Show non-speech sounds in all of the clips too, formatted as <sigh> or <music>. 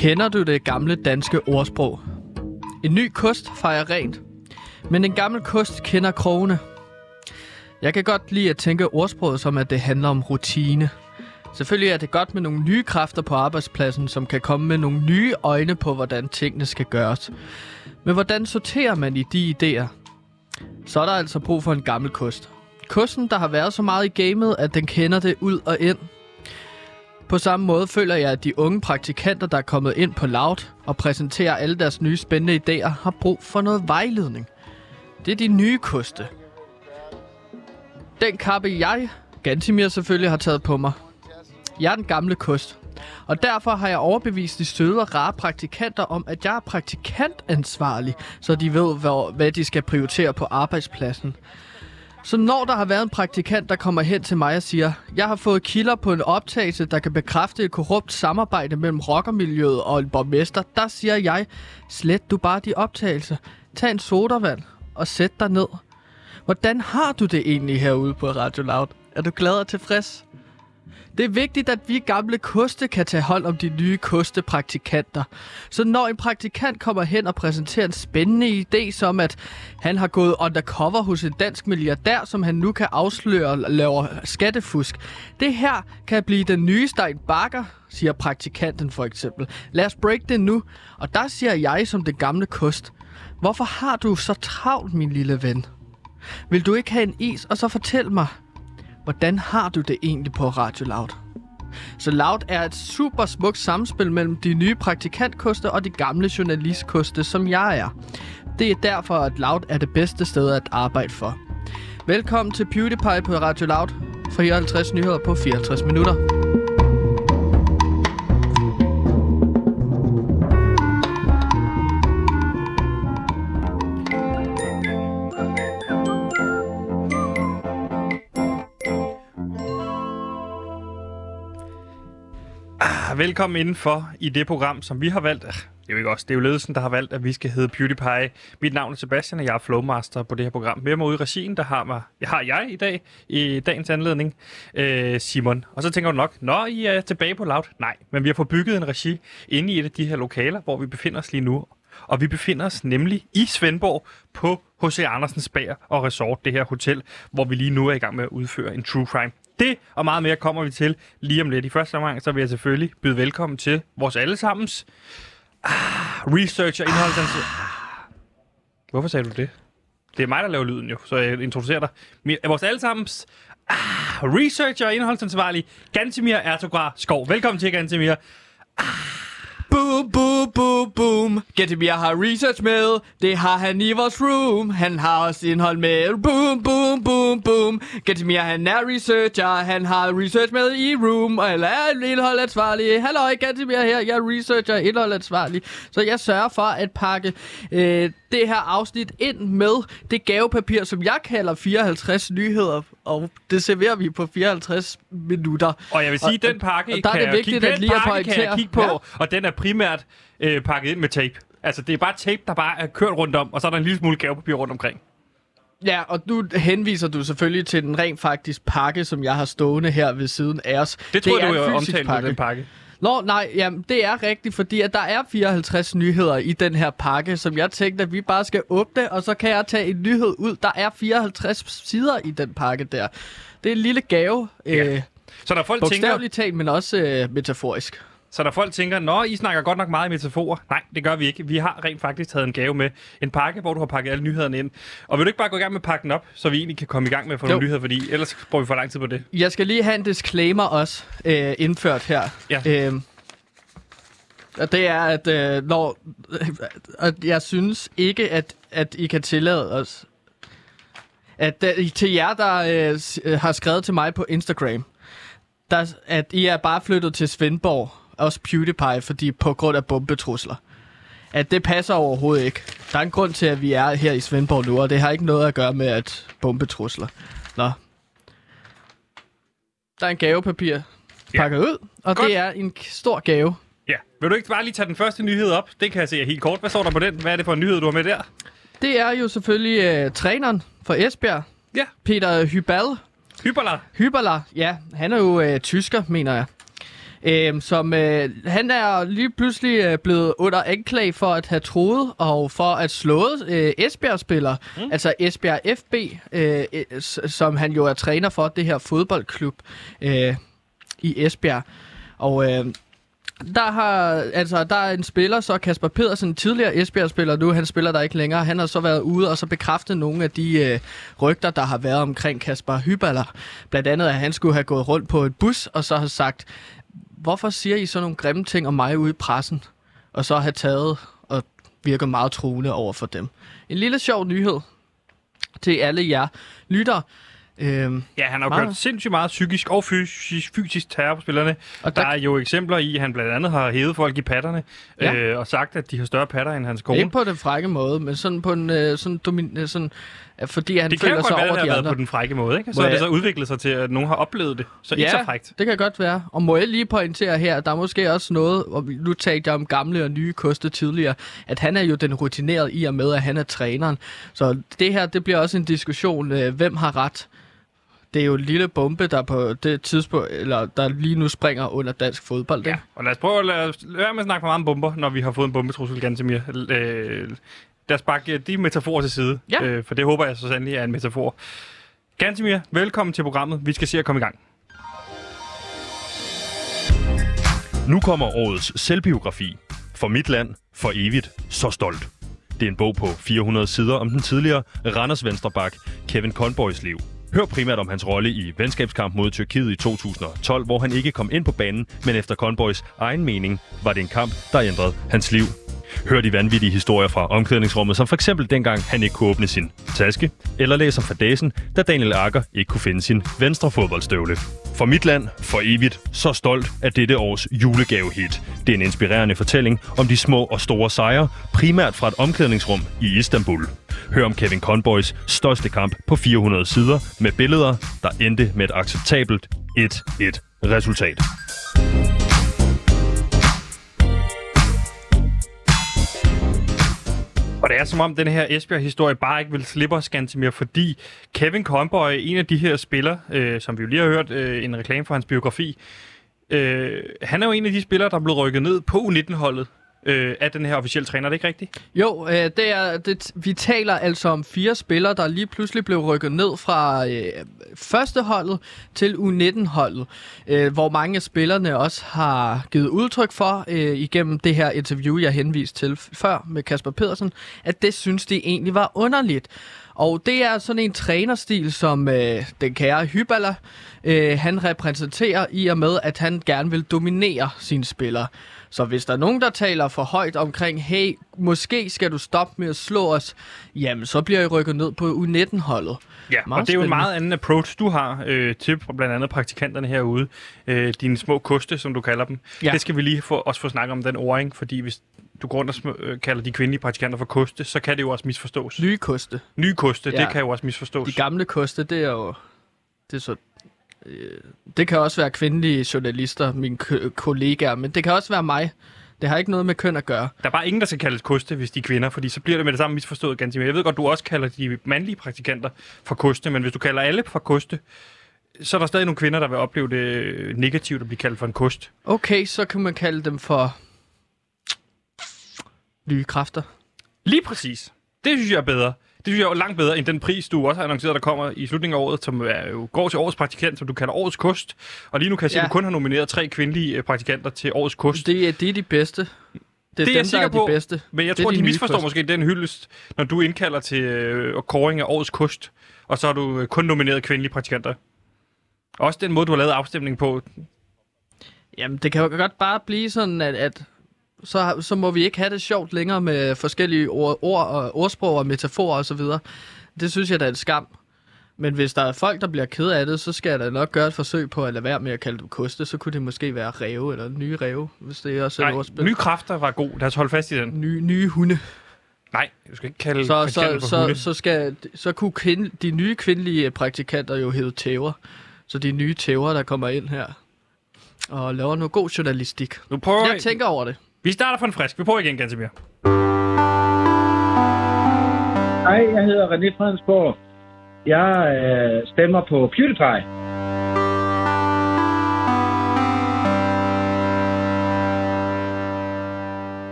Kender du det gamle danske ordsprog? En ny kost fejrer rent, men en gammel kost kender krogene. Jeg kan godt lide at tænke ordsproget som, at det handler om rutine. Selvfølgelig er det godt med nogle nye kræfter på arbejdspladsen, som kan komme med nogle nye øjne på, hvordan tingene skal gøres. Men hvordan sorterer man i de idéer? Så er der altså brug for en gammel kost. Kosten, der har været så meget i gamet, at den kender det ud og ind. På samme måde føler jeg, at de unge praktikanter, der er kommet ind på Loud og præsenterer alle deres nye spændende idéer, har brug for noget vejledning. Det er de nye koste. Den kappe jeg, Gantimir selvfølgelig, har taget på mig. Jeg er den gamle kost. Og derfor har jeg overbevist de søde og rare praktikanter om, at jeg er praktikantansvarlig, så de ved, hvad de skal prioritere på arbejdspladsen. Så når der har været en praktikant, der kommer hen til mig og siger, jeg har fået kilder på en optagelse, der kan bekræfte et korrupt samarbejde mellem rockermiljøet og en borgmester, der siger jeg, slet du bare de optagelser. Tag en sodavand og sæt dig ned. Hvordan har du det egentlig herude på Radio Loud? Er du glad og tilfreds? Det er vigtigt, at vi gamle koste kan tage hånd om de nye kostepraktikanter. Så når en praktikant kommer hen og præsenterer en spændende idé, som at han har gået undercover hos en dansk milliardær, som han nu kan afsløre og laver skattefusk. Det her kan blive den nye Stein Bakker, siger praktikanten for eksempel. Lad os break det nu. Og der siger jeg som det gamle kost. Hvorfor har du så travlt, min lille ven? Vil du ikke have en is, og så fortæl mig, hvordan har du det egentlig på Radio Loud? Så Loud er et super smukt samspil mellem de nye praktikantkoste og de gamle journalistkoste, som jeg er. Det er derfor, at Loud er det bedste sted at arbejde for. Velkommen til PewDiePie på Radio Loud. 54 nyheder på 54 minutter. Velkommen indenfor i det program, som vi har valgt. Det er jo ikke også, det er jo ledelsen, der har valgt, at vi skal hedde PewDiePie. Mit navn er Sebastian, og jeg er Flowmaster på det her program. Med mig ude i regien, der har, mig, jeg har jeg i dag, i dagens anledning, øh, Simon. Og så tænker du nok, nå, I er tilbage på Loud. Nej, men vi har fået bygget en regi inde i et af de her lokaler, hvor vi befinder os lige nu. Og vi befinder os nemlig i Svendborg på H.C. Andersens Bager og Resort, det her hotel, hvor vi lige nu er i gang med at udføre en true crime. Det og meget mere kommer vi til lige om lidt. I første omgang, så vil jeg selvfølgelig byde velkommen til vores allesammens ah, researcher indholdsansvarlig. Hvorfor sagde du det? Det er mig, der laver lyden jo, så jeg introducerer dig. Vores allesammens ah, researcher og indholdsansvarlig, Gantemir Ertograr Skov. Velkommen til, Gantemir. Ah. Boom, boom, boom, boom. Getimir har research med. Det har han i vores room. Han har også indhold med. Boom, boom, boom, boom. Getimir, han er researcher. Han har research med i room. Og eller er indholdansvarlig. Hallo, Getimir her. Jeg er researcher og indholdansvarlig. Så jeg sørger for at pakke øh, det her afsnit ind med det gavepapir, som jeg kalder 54 nyheder. Og det serverer vi på 54 minutter. Og jeg vil sige, Og- den pakke, og der er det vigtigt kigge, at lige at pakke kan jeg kigge på, Ja. og den er primært øh, pakket ind med tape. Altså, det er bare tape, der bare er kørt rundt om, og så er der en lille smule gavepapir rundt omkring. Ja, og nu henviser du selvfølgelig til den rent faktisk pakke, som jeg har stående her ved siden af os. Det tror er jeg, du en er fysisk omtalt med den pakke. Nå, nej, jamen, det er rigtigt, fordi at der er 54 nyheder i den her pakke, som jeg tænkte, at vi bare skal åbne, og så kan jeg tage en nyhed ud. Der er 54 sider i den pakke der. Det er en lille gave, Ja. øh, Så der folk tænker, talt, men også øh, metaforisk. Så der folk tænker, nå, I snakker godt nok meget i metaforer. Nej, det gør vi ikke. Vi har rent faktisk taget en gave med. En pakke, hvor du har pakket alle nyhederne ind. Og vil du ikke bare gå i gang med at pakke den op, så vi egentlig kan komme i gang med at få Jo. nogle nyheder, fordi ellers bruger vi for lang tid på det. Jeg skal lige have en disclaimer også øh, indført her. Ja. Og det er, at øh, når, at jeg synes ikke, at, at I kan tillade os, at øh, til jer, der øh, øh, har skrevet til mig på Instagram, der, at I er bare flyttet til Svendborg, også PewDiePie, fordi på grund af bombetrusler. At det passer overhovedet ikke. Der er en grund til, at vi er her i Svendborg nu, og det har ikke noget at gøre med, at bombetrusler. Nå, der er en gavepapir Ja. pakket ud, og Godt. det er en stor gave. Ja. Vil du ikke bare lige tage den første nyhed op? Det kan jeg se helt kort. Hvad står der på den? Hvad er det for en nyhed, du har med der? Det er jo selvfølgelig øh, træneren for Esbjerg, Ja, Peter Hybal. Hyperlar. Hyberla, ja, han er jo øh, tysker, mener jeg. Øh, som øh, han er lige pludselig øh, blevet under anklage for at have troet og for at slået øh, Esbjerg-spillere, mm. altså Esbjerg FB, øh, øh, som han jo er træner for, det her fodboldklub øh, i Esbjerg. Og øh, der har altså der er en spiller så Kasper Pedersen tidligere Esbjerg spiller nu han spiller der ikke længere han har så været ude og så bekræftet nogle af de øh, rygter der har været omkring Kasper Hyballer blandt andet at han skulle have gået rundt på et bus og så har sagt hvorfor siger I så nogle grimme ting om mig ude i pressen og så have taget og virket meget truende over for dem en lille sjov nyhed til alle jer lytter Øhm, ja, han har jo kørt sindssygt meget psykisk og fysisk, fysisk terror på spillerne. Og der, der er jo eksempler i, at han blandt andet har hævet folk i patterne ja. øh, og sagt, at de har større patter end hans kone. Ikke på den frække måde, men sådan på en øh, sådan, domin, øh, sådan fordi han det føler sig over de andre. på den frække måde, ikke? Så er det så udviklet sig til, at nogen har oplevet det. Så ja, ikke så frækt. det kan godt være. Og må jeg lige pointere her, der er måske også noget, og nu talte jeg om gamle og nye koste tidligere, at han er jo den rutinerede i og med, at han er træneren. Så det her, det bliver også en diskussion, øh, hvem har ret det er jo en lille bombe, der på det tidspunkt, eller der lige nu springer under dansk fodbold. Ja, og lad os prøve at lade, lade være med at snakke for meget om bomber, når vi har fået en bombetrussel, Gantemir. Øh, lad os bakke de metaforer til side, ja. øh, for det håber jeg så sandelig er en metafor. Gantemir, velkommen til programmet. Vi skal se at komme i gang. Nu kommer årets selvbiografi. For mit land, for evigt, så stolt. Det er en bog på 400 sider om den tidligere Randers Venstrebak, Kevin Conboys liv. Hør primært om hans rolle i venskabskamp mod Tyrkiet i 2012, hvor han ikke kom ind på banen, men efter Conboys egen mening var det en kamp, der ændrede hans liv. Hør de vanvittige historier fra omklædningsrummet, som for eksempel dengang han ikke kunne åbne sin taske, eller læser fadæsen, da Daniel Akker ikke kunne finde sin venstre fodboldstøvle. For mit land, for evigt, så stolt af dette års julegavehit. Det er en inspirerende fortælling om de små og store sejre, primært fra et omklædningsrum i Istanbul. Hør om Kevin Conboys største kamp på 400 sider med billeder, der endte med et acceptabelt 1-1 resultat. Det er som om, den her Esbjerg-historie bare ikke vil slippe os ganske mere, fordi Kevin Conboy, en af de her spillere, øh, som vi jo lige har hørt øh, en reklame for hans biografi, øh, han er jo en af de spillere, der er blevet rykket ned på U19-holdet øh, af den her officielle træner, er det ikke rigtigt? Jo, øh, det er, det, vi taler altså om fire spillere, der lige pludselig blev rykket ned fra øh, førsteholdet til U19-holdet, øh, hvor mange af spillerne også har givet udtryk for øh, igennem det her interview, jeg henviste til før med Kasper Pedersen, at det synes de egentlig var underligt. Og det er sådan en trænerstil, som øh, den kære Hyballer, øh, han repræsenterer i og med, at han gerne vil dominere sine spillere. Så hvis der er nogen, der taler for højt omkring, hey, måske skal du stoppe med at slå os, jamen så bliver I rykket ned på U19-holdet. Ja, meget og det er jo en meget anden approach, du har øh, til blandt andet praktikanterne herude. Øh, dine små koste, som du kalder dem. Ja. Det skal vi lige få, også få snakket om den ording, fordi hvis du går rundt og øh, kalder de kvindelige praktikanter for koste, så kan det jo også misforstås. Nye koste. Nye koste, ja. det kan jo også misforstås. De gamle koste, det er jo... Det er så det kan også være kvindelige journalister, mine kollegaer, men det kan også være mig. Det har ikke noget med køn at gøre. Der er bare ingen, der skal kaldes koste, hvis de er kvinder, fordi så bliver det med det samme misforstået ganske Jeg ved godt, du også kalder de mandlige praktikanter for koste, men hvis du kalder alle for koste, så er der stadig nogle kvinder, der vil opleve det negativt at blive kaldt for en kost. Okay, så kan man kalde dem for nye kræfter. Lige præcis. Det synes jeg er bedre. Det synes jeg er langt bedre end den pris, du også har annonceret, der kommer i slutningen af året, som er, jo går til årets praktikant, som du kalder årets kost. Og lige nu kan jeg se, ja. at du kun har nomineret tre kvindelige øh, praktikanter til årets kost. Det er, det er de bedste. Det er, det er dem, der er på, de bedste. Men jeg det tror, de, de misforstår kost. måske den hyldest, når du indkalder til øh, kåring af årets kost, og så har du øh, kun nomineret kvindelige praktikanter. Også den måde, du har lavet afstemning på. Jamen, det kan jo godt bare blive sådan, at, at så, så må vi ikke have det sjovt længere med forskellige ord, ord og ordsprog og metaforer osv. Det synes jeg da er en skam. Men hvis der er folk, der bliver ked af det, så skal jeg da nok gøre et forsøg på at lade være med at kalde dem koste. Så kunne det måske være ræve eller nye ræve, hvis det er også et ordspil. nye kræfter var god. Lad os holde fast i den. Nye, nye hunde. Nej, du skal ikke kalde så, så, så, hunde. så, skal, så kunne kvind, de nye kvindelige praktikanter jo hedde tæver. Så de nye tæver, der kommer ind her og laver noget god journalistik. Nu prøver jeg tænker over det. Vi starter på en frisk. Vi er på igen, Gansimir. Hej, jeg hedder René Fredensborg. Jeg øh, stemmer på PewDiePie.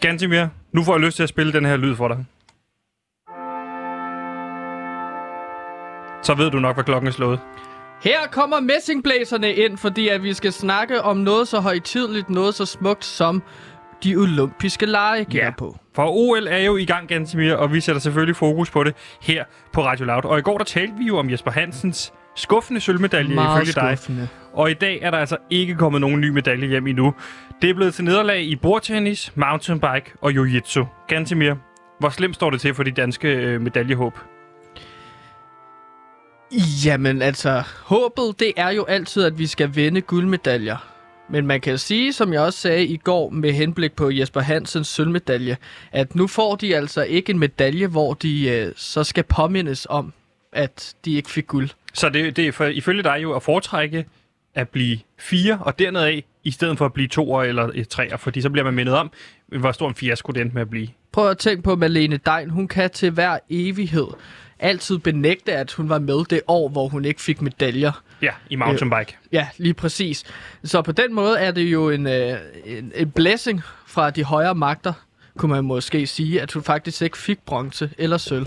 Gansimir, nu får jeg lyst til at spille den her lyd for dig. Så ved du nok, hvad klokken er slået. Her kommer messingblæserne ind, fordi at vi skal snakke om noget så højtidligt, noget så smukt som de olympiske lege, gætter Ja. på. For OL er jo i gang, Gantimir, og vi sætter selvfølgelig fokus på det her på Radio Loud. Og i går der talte vi jo om Jesper Hansens skuffende sølvmedalje Meget ifølge dig. skuffende. Og i dag er der altså ikke kommet nogen ny medalje hjem endnu. Det er blevet til nederlag i bordtennis, mountainbike og jiu-jitsu. Gantimir, hvor slemt står det til for de danske øh, medaljehåb? Jamen altså, håbet det er jo altid, at vi skal vinde guldmedaljer. Men man kan sige, som jeg også sagde i går med henblik på Jesper Hansens sølvmedalje, at nu får de altså ikke en medalje, hvor de øh, så skal påmindes om, at de ikke fik guld. Så det, det er for, ifølge dig jo at foretrække at blive fire og dernede af, i stedet for at blive to eller treer, fordi så bliver man mindet om, hvor stor en fiasko det endte med at blive. Prøv at tænke på Malene Dein. Hun kan til hver evighed altid benægte, at hun var med det år, hvor hun ikke fik medaljer. Ja, i mountainbike. Ja, lige præcis. Så på den måde er det jo en, øh, en, en blessing fra de højere magter, kunne man måske sige, at hun faktisk ikke fik bronze eller sølv.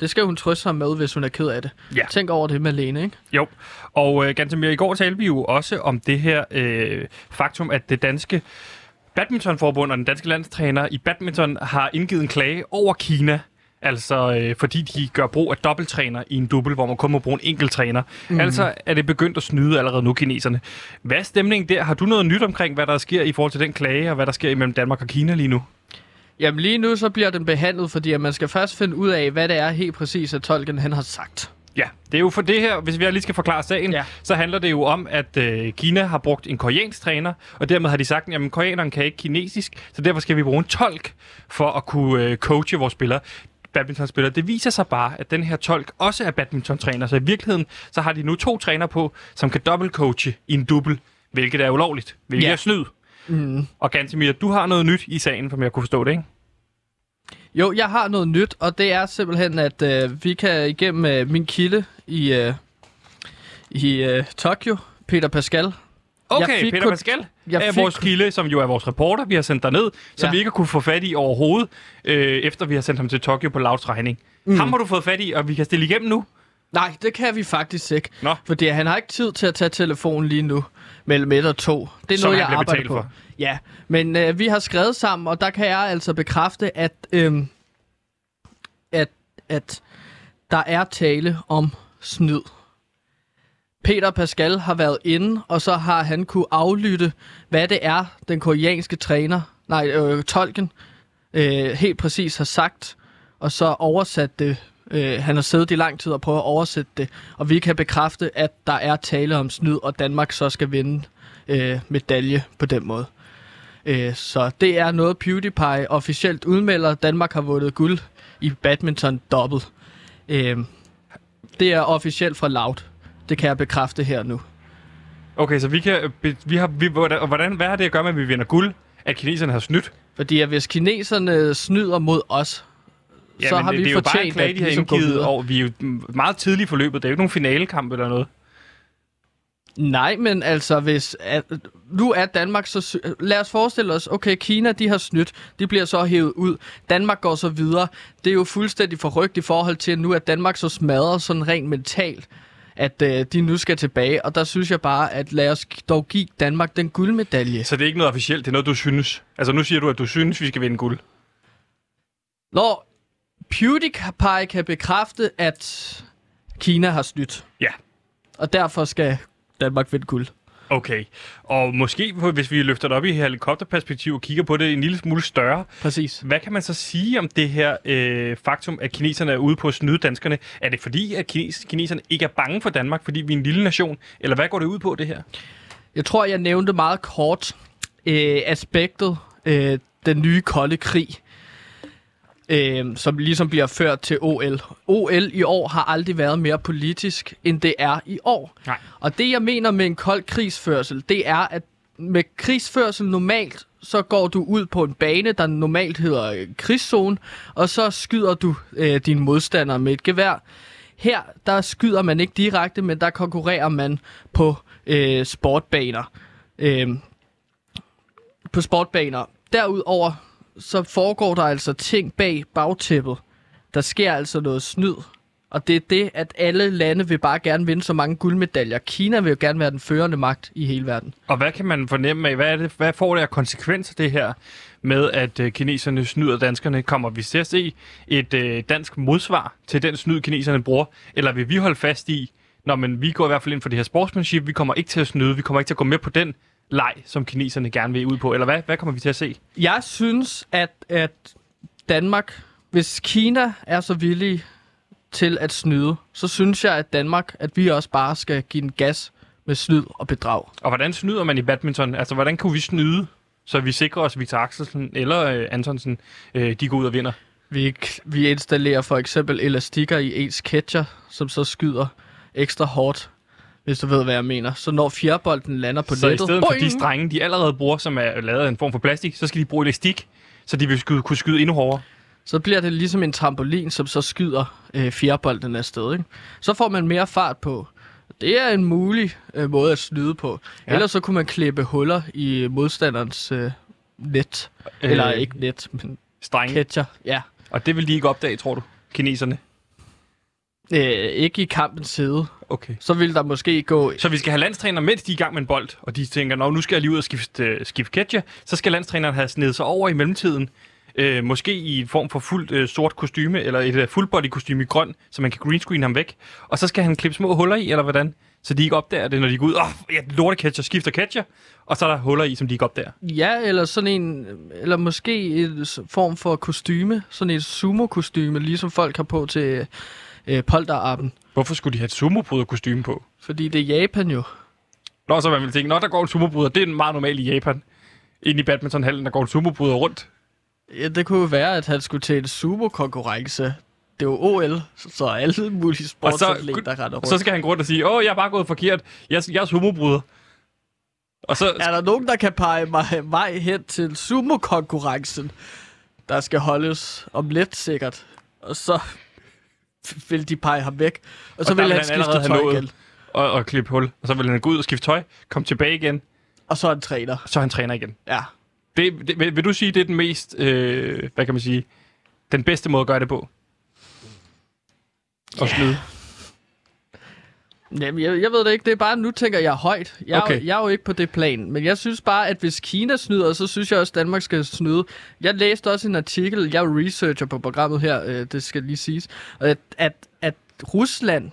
Det skal hun trøste sig med, hvis hun er ked af det. Ja. Tænk over det, Malene, ikke? Jo, og øh, Gantemir, i går talte vi jo også om det her øh, faktum, at det danske badmintonforbund og den danske landstræner i badminton har indgivet en klage over Kina. Altså øh, fordi de gør brug af dobbelttræner i en dubbel, hvor man kun må bruge en enkelt træner. Mm. Altså er det begyndt at snyde allerede nu, kineserne. Hvad er stemningen der? Har du noget nyt omkring, hvad der sker i forhold til den klage, og hvad der sker imellem Danmark og Kina lige nu? Jamen lige nu så bliver den behandlet, fordi at man skal først finde ud af, hvad det er helt præcis, at tolken han har sagt. Ja, det er jo for det her, hvis vi lige skal forklare sagen, Ja. så handler det jo om, at øh, Kina har brugt en koreansk træner, og dermed har de sagt, at koreaneren kan ikke kinesisk, så derfor skal vi bruge en tolk for at kunne øh, coache vores spillere badmintonspillere. Det viser sig bare, at den her tolk også er badmintontræner, så i virkeligheden så har de nu to træner på, som kan dobbeltcoache i en dubbel, hvilket er ulovligt, hvilket ja. er snyd. Mm. Og Gantemir, du har noget nyt i sagen, som jeg kunne forstå det, ikke? Jo, jeg har noget nyt, og det er simpelthen, at øh, vi kan igennem øh, min kilde i, øh, i øh, Tokyo, Peter Pascal. Okay, Peter Pascal jeg er fik vores kilde, som jo er vores reporter, vi har sendt derned, som Ja. vi ikke kunne få fat i overhovedet, øh, efter vi har sendt ham til Tokyo på Louds regning. Mm. Ham har du fået fat i, og vi kan stille igennem nu. Nej, det kan vi faktisk ikke. Nå. Fordi han har ikke tid til at tage telefonen lige nu mellem et og to. Det er Som noget, jeg arbejder på. for. Ja, men øh, vi har skrevet sammen, og der kan jeg altså bekræfte, at, øh, at, at der er tale om snyd. Peter Pascal har været inde, og så har han kunne aflytte, hvad det er, den koreanske træner, nej, øh, tolken, øh, helt præcis har sagt, og så oversat det. Øh, han har siddet i lang tid og prøvet at oversætte det, og vi kan bekræfte, at der er tale om snyd, og Danmark så skal vinde øh, medalje på den måde. Øh, så det er noget PewDiePie officielt udmelder. Danmark har vundet guld i badminton dobbelt. Øh, det er officielt fra Loud. Det kan jeg bekræfte her nu. Okay, så vi kan... Vi har, vi, hvordan, og hvad har det at gøre med, at vi vinder guld? At kineserne har snydt? Fordi at hvis kineserne snyder mod os, Ja, så har det, vi det er jo bare en fortjent, klage, at de har ligesom indgivet over. Vi er jo meget tidligt forløbet. Det er jo ikke nogen finalekamp eller noget. Nej, men altså, hvis at, nu er Danmark så... Lad os forestille os, okay, Kina, de har snydt. De bliver så hævet ud. Danmark går så videre. Det er jo fuldstændig forrygt i forhold til, at nu er Danmark så smadret sådan rent mentalt, at øh, de nu skal tilbage. Og der synes jeg bare, at lad os dog give Danmark den guldmedalje. Så det er ikke noget officielt, det er noget, du synes. Altså nu siger du, at du synes, vi skal vinde guld. Når PewDiePie kan bekræfte, at Kina har snydt. Ja. Og derfor skal Danmark vinde guld. Okay. Og måske, hvis vi løfter det op i helikopterperspektiv og kigger på det en lille smule større, Præcis. Hvad kan man så sige om det her øh, faktum, at kineserne er ude på at snyde danskerne? Er det fordi, at kines, kineserne ikke er bange for Danmark, fordi vi er en lille nation? Eller hvad går det ud på, det her? Jeg tror, jeg nævnte meget kort øh, aspektet, øh, den nye kolde krig, øh, som ligesom bliver ført til OL. OL i år har aldrig været mere politisk, end det er i år. Nej. Og det, jeg mener med en kold krigsførsel, det er, at med krigsførsel normalt, så går du ud på en bane, der normalt hedder øh, krigszone, og så skyder du øh, dine modstandere med et gevær. Her, der skyder man ikke direkte, men der konkurrerer man på øh, sportbaner. Øh, på sportbaner. Derudover så foregår der altså ting bag bagtæppet. Der sker altså noget snyd. Og det er det, at alle lande vil bare gerne vinde så mange guldmedaljer. Kina vil jo gerne være den førende magt i hele verden. Og hvad kan man fornemme af? Hvad, er det, hvad får det af konsekvenser, det her med, at øh, kineserne snyder danskerne? Kommer vi til at se et øh, dansk modsvar til den snyd, kineserne bruger? Eller vil vi holde fast i, når men vi går i hvert fald ind for det her sportsmanship, vi kommer ikke til at snyde, vi kommer ikke til at gå med på den leg, som kineserne gerne vil ud på? Eller hvad, hvad kommer vi til at se? Jeg synes, at, at Danmark, hvis Kina er så villig til at snyde, så synes jeg, at Danmark, at vi også bare skal give en gas med snyd og bedrag. Og hvordan snyder man i badminton? Altså, hvordan kunne vi snyde, så vi sikrer os, at Victor Axelsen eller øh, Antonsen, øh, de går ud og vinder? Vi, vi installerer for eksempel elastikker i ens catcher, som så skyder ekstra hårdt, hvis du ved, hvad jeg mener. Så når fjerbolden lander på Så i nettet... stedet for de boing! strenge, de allerede bruger, som er lavet af en form for plastik, så skal de bruge elastik, så de vil skyde, kunne skyde endnu hårdere. Så bliver det ligesom en trampolin, som så skyder øh, fjerbolden afsted. Ikke? Så får man mere fart på. Det er en mulig øh, måde at snyde på. Ja. Ellers så kunne man klippe huller i modstanderens øh, net. Øh. Eller ikke net, men strenge. catcher. Ja. Og det vil de ikke opdage, tror du, kineserne? Øh, ikke i kampens side. Okay. Så vil der måske gå... Så vi skal have landstræner, mens de er i gang med en bold, og de tænker, Nå, nu skal jeg lige ud og skifte, øh, skifte catcher, så skal landstræneren have snedet sig over i mellemtiden. Øh, måske i en form for fuldt øh, sort kostyme, eller et øh, full body kostyme i grøn, så man kan greenscreen ham væk. Og så skal han klippe små huller i, eller hvordan? Så de ikke opdager det, når de går ud. Åh, oh, ja, lorte catcher, skifter catcher. Og så er der huller i, som de ikke opdager. Ja, eller sådan en... Eller måske en form for kostyme. Sådan et sumo-kostyme, ligesom folk har på til øh, polterappen. Hvorfor skulle de have et sumo kostyme på? Fordi det er Japan jo. Nå, så man vil tænke, nå, der går en sumo Det er meget normalt i Japan. Inde i badmintonhallen, der går en sumo rundt. Ja, det kunne jo være, at han skulle til en sumo-konkurrence. Det er jo OL, så alle mulige sportsatleter render Og rundt. så skal han gå rundt og sige, åh, jeg er bare gået forkert. Jeg, jeg er sumobryder. Og så, Er der nogen, der kan pege mig vej hen til sumo-konkurrencen, der skal holdes om lidt sikkert? Og så vil de pege ham væk. Og så Og vil han han skifte tøj igen. og, og klippe hul. Og så vil han gå ud og skifte tøj, komme tilbage igen, Og så er han træner. så er han træner igen. Ja. Det, det, vil, vil du sige, det er den mest, øh, hvad kan man sige, den bedste måde at gøre det på? At snyde. Jamen, jeg, jeg ved det ikke. Det er bare, nu tænker jeg højt. Jeg, okay. Er, jo- jeg er jo ikke på det plan. Men jeg synes bare, at hvis Kina snyder, så synes jeg også, at Danmark skal snyde. Jeg læste også en artikel. Jeg er researcher på programmet her, øh, det skal lige siges. At, at, at Rusland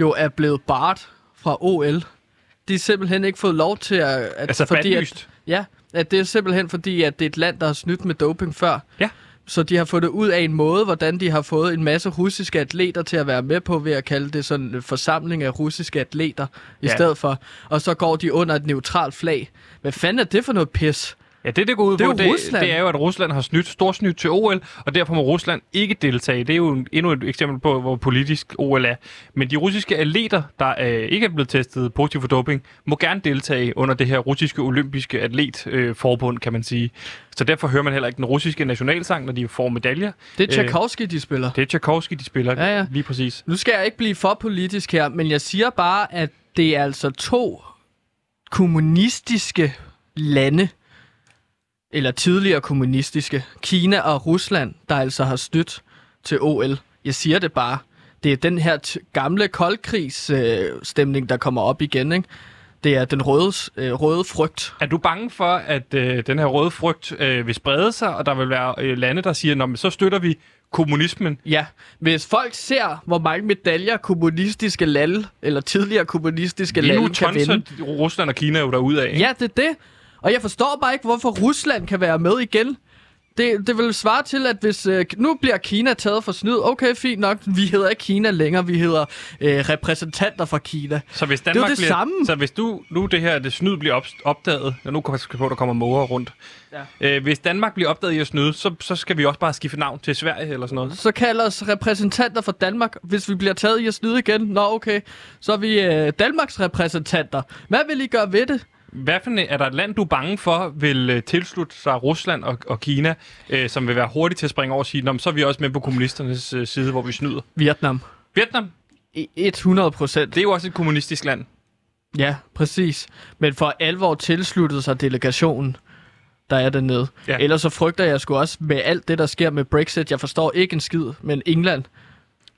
jo er blevet bart fra OL. De har simpelthen ikke fået lov til at... at Altså fordi at. Ja, at det er simpelthen fordi, at det er et land, der har snydt med doping før. Ja. Så de har fundet ud af en måde, hvordan de har fået en masse russiske atleter til at være med på, ved at kalde det sådan en forsamling af russiske atleter i Ja. stedet for. Og så går de under et neutralt flag. Hvad fanden er det for noget pis? Ja, det det går ud Det på, det, Rusland. det er jo, at Rusland har snydt, storsnydt til OL, og derfor må Rusland ikke deltage. Det er jo en- endnu et eksempel på, hvor politisk OL er. Men de russiske atleter, der øh, ikke er blevet testet positivt for doping, må gerne deltage under det her russiske olympiske atletforbund, øh, forbund, kan man sige. Så derfor hører man heller ikke den russiske nationalsang, når de får medaljer. Det er Øh, Tchaikovsky, de spiller. Det er Tchaikovsky, de spiller. Ja, ja. Lige præcis. Nu skal jeg ikke blive for politisk her, men jeg siger bare, at det er altså to kommunistiske lande, eller tidligere kommunistiske, Kina og Rusland, der altså har stødt til OL. Jeg siger det bare. Det er den her gamle koldkrigsstemning, øh, der kommer op igen, ikke? Det er den røde, øh, røde frygt. Er du bange for, at øh, den her røde frygt øh, vil sprede sig, og der vil være øh, lande, der siger, Nå, men så støtter vi kommunismen? Ja, hvis folk ser, hvor mange medaljer kommunistiske lande, eller tidligere kommunistiske Lige nu lande kan vinde, tonser Rusland og Kina jo derude af. Ja, det er det. Og jeg forstår bare ikke, hvorfor Rusland kan være med igen. Det, det vil svare til, at hvis øh, nu bliver Kina taget for snyd, okay, fint nok, vi hedder ikke Kina længere, vi hedder øh, repræsentanter fra Kina. Så hvis Det er Danmark det bliver, samme. Så hvis du, nu det her det snyd bliver op, opdaget, og nu kan jeg på, at der kommer måger rundt. Ja. Øh, hvis Danmark bliver opdaget i at snyde, så, så skal vi også bare skifte navn til Sverige eller sådan noget. Så kalder os repræsentanter for Danmark, hvis vi bliver taget i at snyde igen. Nå, okay, så er vi øh, Danmarks repræsentanter. Hvad vil I gøre ved det? Hvad for er der et land, du er bange for, vil øh, tilslutte sig Rusland og, og Kina, øh, som vil være hurtigt til at springe over og sige, så er vi også med på kommunisternes øh, side, hvor vi snyder? Vietnam. Vietnam, I- 100 procent. det er jo også et kommunistisk land. Ja, præcis. Men for alvor tilsluttede sig delegationen. der er dernede. Ja. Ellers så frygter jeg sgu også med alt det, der sker med Brexit. Jeg forstår ikke en skid, men England.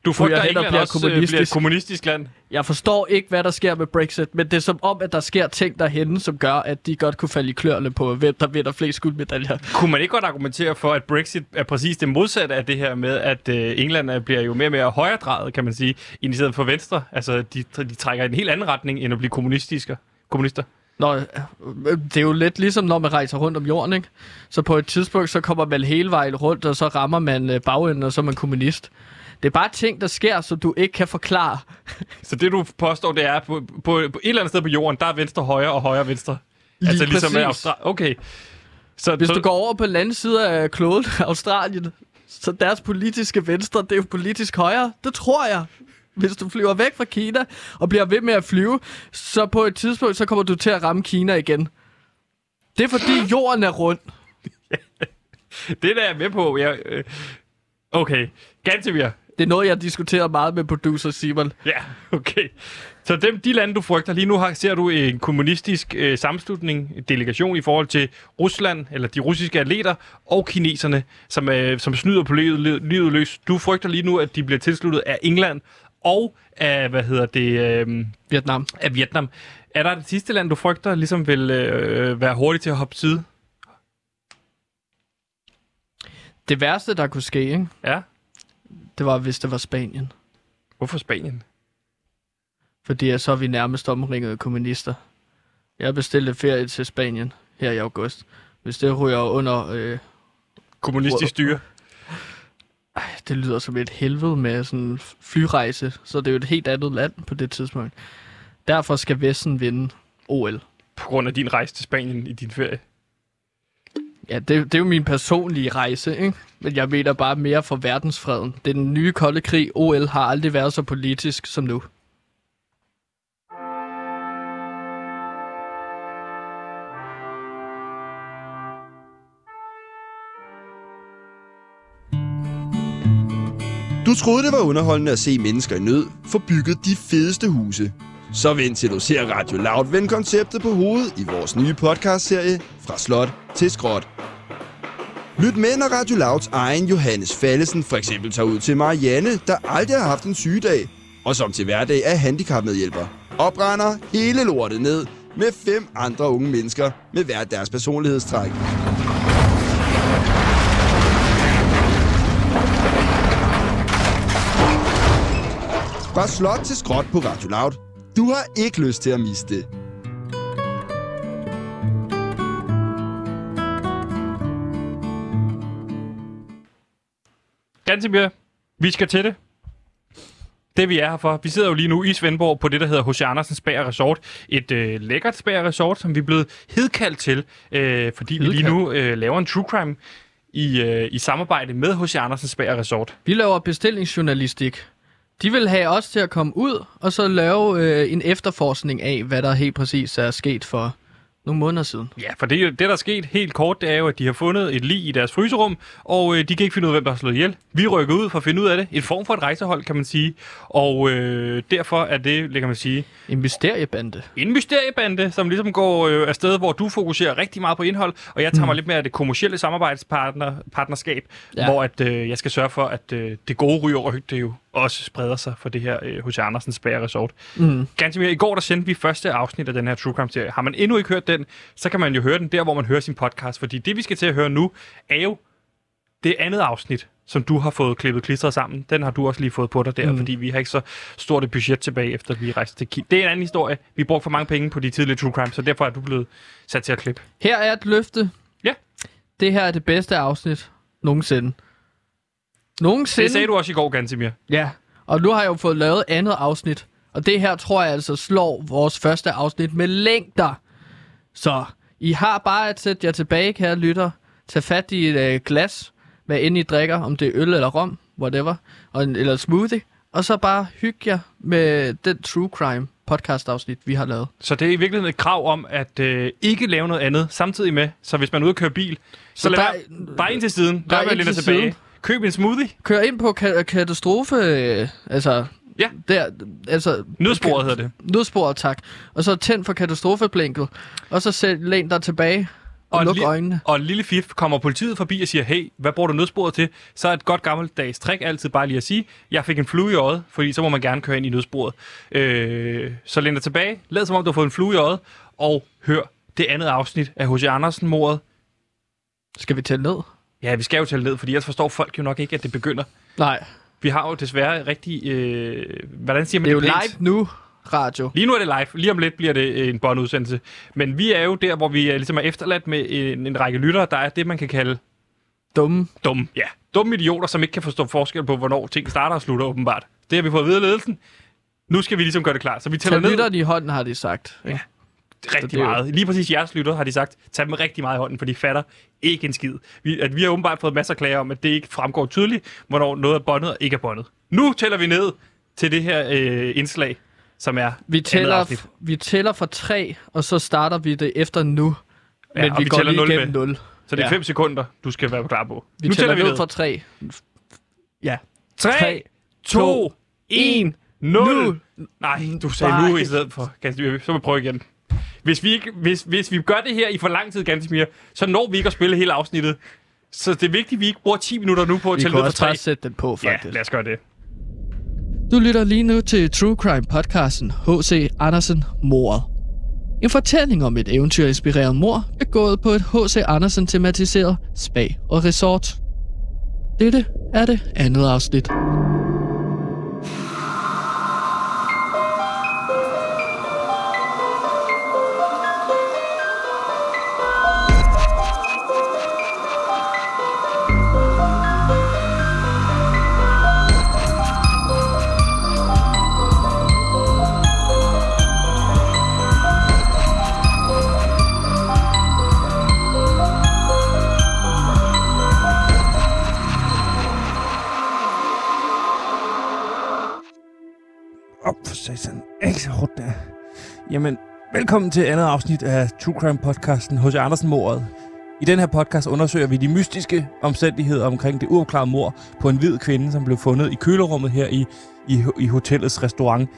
Du frygter, at England bliver også kommunistisk. bliver et kommunistisk. land? Jeg forstår ikke, hvad der sker med Brexit, men det er som om, at der sker ting derhenne, som gør, at de godt kunne falde i kløerne på, hvem der vinder flest guldmedaljer. Kunne man ikke godt argumentere for, at Brexit er præcis det modsatte af det her med, at øh, England er- bliver jo mere og mere højredrejet, kan man sige, i stedet for venstre? Altså, de, de trækker i en helt anden retning, end at blive kommunistiske. kommunister. Nå, øh, det er jo lidt ligesom, når man rejser rundt om jorden, ikke? Så på et tidspunkt, så kommer man hele vejen rundt, og så rammer man øh, bagenden, og så er man kommunist. Det er bare ting, der sker, som du ikke kan forklare. Så det, du påstår, det er, på, på, på et eller andet sted på jorden, der er venstre højre og højre venstre. Lige altså ligesom præcis. Austra- Okay. Så, Hvis så, du går over på den anden side af kloden, <laughs> Australien, så deres politiske venstre, det er jo politisk højre. Det tror jeg. Hvis du flyver væk fra Kina og bliver ved med at flyve, så på et tidspunkt, så kommer du til at ramme Kina igen. Det er fordi <laughs> jorden er rund. Det der er jeg med på. Jeg, øh, okay. Gantemir. Det er noget, jeg diskuterer meget med producer Simon. Ja, okay. Så dem, de lande, du frygter, lige nu har, ser du en kommunistisk øh, sammenslutning, en delegation i forhold til Rusland, eller de russiske atleter, og kineserne, som, øh, som snyder på livet, livet løs. Du frygter lige nu, at de bliver tilsluttet af England og af, hvad hedder det, øh, Vietnam. af Vietnam. Er der det sidste land, du frygter, ligesom vil øh, være hurtigt til at hoppe side? Det værste, der kunne ske, ikke? Ja. Det var, hvis det var Spanien. Hvorfor Spanien? Fordi så er vi nærmest omringet af kommunister. Jeg bestilte ferie til Spanien her i august. Hvis det ryger under... Øh, Kommunistisk styre. ej, det lyder som et helvede med sådan en flyrejse, så det er jo et helt andet land på det tidspunkt. Derfor skal Vesten vinde OL. På grund af din rejse til Spanien i din ferie. Ja, det, det er jo min personlige rejse, ikke? Men jeg mener bare mere for verdensfreden. Det er den nye kolde krig. OL har aldrig været så politisk som nu. Du troede, det var underholdende at se mennesker i nød få bygget de fedeste huse. Så vil introducerer Radio Loud vende konceptet på hovedet i vores nye podcastserie Fra Slot til Skråt. Lyt med, når Radio Louds egen Johannes Fallesen for eksempel tager ud til Marianne, der aldrig har haft en sygedag, og som til hverdag er handicapmedhjælper. Opregner hele lortet ned med fem andre unge mennesker med hver deres personlighedstræk. Fra slot til skråt på Radio Loud. Du har ikke lyst til at miste det. Gantemir, vi skal til det. Det vi er her for. Vi sidder jo lige nu i Svendborg på det, der hedder H.C. Andersens Bager Resort. Et øh, lækkert Bager Resort, som vi er blevet hedkaldt til, øh, fordi vi lige nu øh, laver en true crime i, øh, i samarbejde med H.C. Andersens Bager Resort. Vi laver bestillingsjournalistik. De vil have os til at komme ud, og så lave øh, en efterforskning af, hvad der helt præcis er sket for nogle måneder siden. Ja, for det, det, der er sket helt kort, det er jo, at de har fundet et lig i deres fryserum, og øh, de kan ikke finde ud af, hvem der har slået ihjel. Vi rykker ud for at finde ud af det. En form for et rejsehold, kan man sige. Og øh, derfor er det, kan man sige, En mysteriebande. en mysteriebande, som ligesom går øh, afsted, hvor du fokuserer rigtig meget på indhold, og jeg tager mm. mig lidt mere af det kommercielle samarbejdspartnerskab, ja. Hvor at, øh, jeg skal sørge for, at øh, det gode ryger det jo også spreder sig for det her øh, H.C. Andersens Bager Resort. Mm. Ganske mere. I går der sendte vi første afsnit af den her True Crime serie. Har man endnu ikke hørt den, så kan man jo høre den der, hvor man hører sin podcast, fordi det vi skal til at høre nu, er jo det andet afsnit, som du har fået klippet klistret sammen. Den har du også lige fået på dig der, mm. Fordi vi har ikke så stort et budget tilbage, efter vi rejste til Kina. Det er en anden historie. Vi brugte for mange penge på de tidlige True Crime, så derfor er du blevet sat til at klippe. Her er et løfte. Ja. Det her er det bedste afsnit nogensinde. Nogensinde. Det sagde du også i går, Gansimir. Ja, og nu har jeg jo fået lavet andet afsnit. Og det her tror jeg altså slår vores første afsnit med længder. Så I har bare at sætte jer tilbage, kære lytter. Tag fat i et øh, glas, hvad end I drikker, om det er øl eller rom, whatever, og en, eller smoothie. Og så bare hygge jer med den True Crime podcast afsnit, vi har lavet. Så det er i virkeligheden et krav om, at øh, ikke lave noget andet samtidig med. Så hvis man er ude og køre bil, så, Så lad der være, er- bare ind til siden. Der der er ind til tilbage. siden. Køb en smoothie. Kør ind på ka- katastrofe, øh, altså... Ja. Der, altså... Nødsporet hedder det. Nødsporet, tak. Og så tænd for katastrofeblinket. Og så sæt, læn dig tilbage. Og en luk li- øjnene. Og lille fif kommer politiet forbi og siger, hey, hvad bruger du nødsporet til? Så er et godt gammeldags trick altid bare lige at sige, jeg fik en flue i øjet, fordi så må man gerne køre ind i nødsporet. Øh, så læn dig tilbage, lad som om du har fået en flue i øjet, og hør det andet afsnit af H.C. Andersen-mordet. Skal vi tælle ned? Ja, vi skal jo tælle ned, fordi ellers forstår folk jo nok ikke, at det begynder. Nej, Vi har jo desværre rigtig... Øh, hvordan siger man det er jo pænt? live nu, radio. Lige nu er det live. Lige om lidt bliver det øh, en båndudsendelse. Men vi er jo der, hvor vi er, ligesom er efterladt med en, en række lyttere, der er det, man kan kalde Dumme. dumme. Ja, dumme idioter, som ikke kan forstå forskel på, hvornår ting starter og slutter, åbenbart. Det har vi fået at vide af ledelsen. Nu skal vi ligesom gøre det klar. Så vi tæller Tag ned lytterne i hånden, har de sagt. Ja. Rigtig er jo- meget. Lige præcis jeres lytter har de sagt, tag dem rigtig meget i hånden, for de fatter ikke en skid. Vi, at vi har åbenbart fået masser af klager om, at det ikke fremgår tydeligt, hvornår noget er båndet og ikke er båndet. Nu tæller vi ned til det her øh, indslag, som er Vi tæller, afsnit. vi tæller fra tre, og så starter vi det efter nu. Ja, Men vi, vi går tæller lige nul igennem med. 0. Så det er Ja. 5 sekunder, du skal være klar på. Vi nu tæller vi ned fra tre. Ja. 3, 3, 2, 1, 0. Nu. Nej, du sagde Nej. nu i stedet for. Så må vi prøve igen. Hvis vi, ikke, hvis, hvis vi gør det her i for lang tid, Gansimir, så når vi ikke at spille hele afsnittet. Så det er vigtigt, at vi ikke bruger 10 minutter nu på at Vi tælle kan ned fra også 3. bare sætte den på, Ja, faktisk. lad os gøre det. Du lytter lige nu til True Crime podcasten H.C. Andersen Mordet. En fortælling om et eventyrinspireret mor, begået på et H.C. Andersen tematiseret spa og resort. Dette er det andet afsnit. Satan. Ikke så hårdt der. Jamen, velkommen til andet afsnit af True Crime podcasten H.C. Andersen mordet. I den her podcast undersøger vi de mystiske omstændigheder omkring det uopklarede mord på en hvid kvinde, som blev fundet i kølerummet her i, i, i hotellets restaurant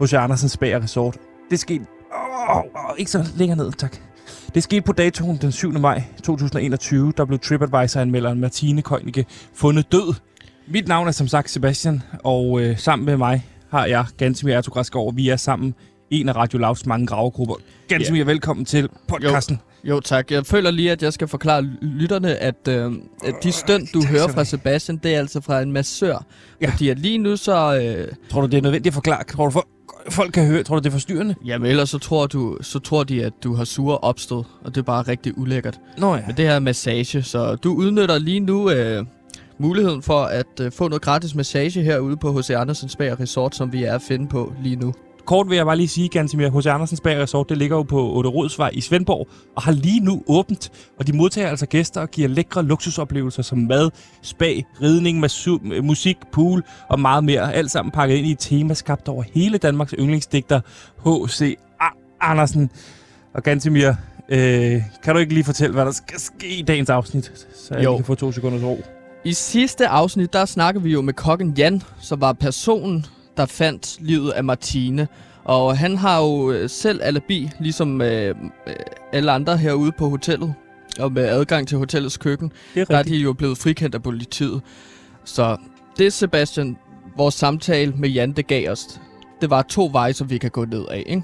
H.C. Andersens Spa Resort. Det skete... Åh, oh, oh, ikke så længere ned, tak. Det skete på datoen den 7. maj 2021, der blev TripAdvisor-anmelderen Martine Køjnicke fundet død. Mit navn er som sagt Sebastian, og øh, sammen med mig har jeg Gansimir Ertugræsgaard. Vi er sammen en af Radio Lavs mange gravegrupper. Gansimir, yeah. velkommen til podcasten. Jo tak, jeg føler lige, at jeg skal forklare lytterne, at, øh, at de stønd, du tak hører fra. Sebastian, det er altså fra en massør. Ja. Ja. Fordi at lige nu så... Øh, Tror du, det er nødvendigt at forklare? Tror du, for, folk kan høre? Tror du, det er forstyrrende? jamen ellers så tror, du, så tror de, at du har sure opstød, og det er bare rigtig ulækkert. Nå ja. Men det her er massage, så du udnytter lige nu øh, muligheden for at øh, få noget gratis massage herude på H.C. Andersen Spa Resort, som vi er at finde på lige nu. Kort vil jeg bare lige sige, Gansimir, H.C. Andersens Bag Resort, det ligger jo på Otte i Svendborg, og har lige nu åbent. Og de modtager altså gæster og giver lækre luksusoplevelser som mad, spa, ridning, masu- musik, pool og meget mere. Alt sammen pakket ind i et tema skabt over hele Danmarks yndlingsdigter, H.C. Andersen. Og Gansimir, øh, kan du ikke lige fortælle, hvad der skal ske i dagens afsnit, så jeg Jo. kan få to sekunders ro? I sidste afsnit, der snakker vi jo med kokken Jan, som var personen, der fandt livet af Martine. Og han har jo øh, selv alibi, ligesom øh, øh, alle andre herude på hotellet. Og med adgang til hotellets køkken, Det er der er de jo blevet frikendt af politiet. Så det, Sebastian, vores samtale med Jan, det gav os, det var to veje, som vi kan gå ned af, ikke?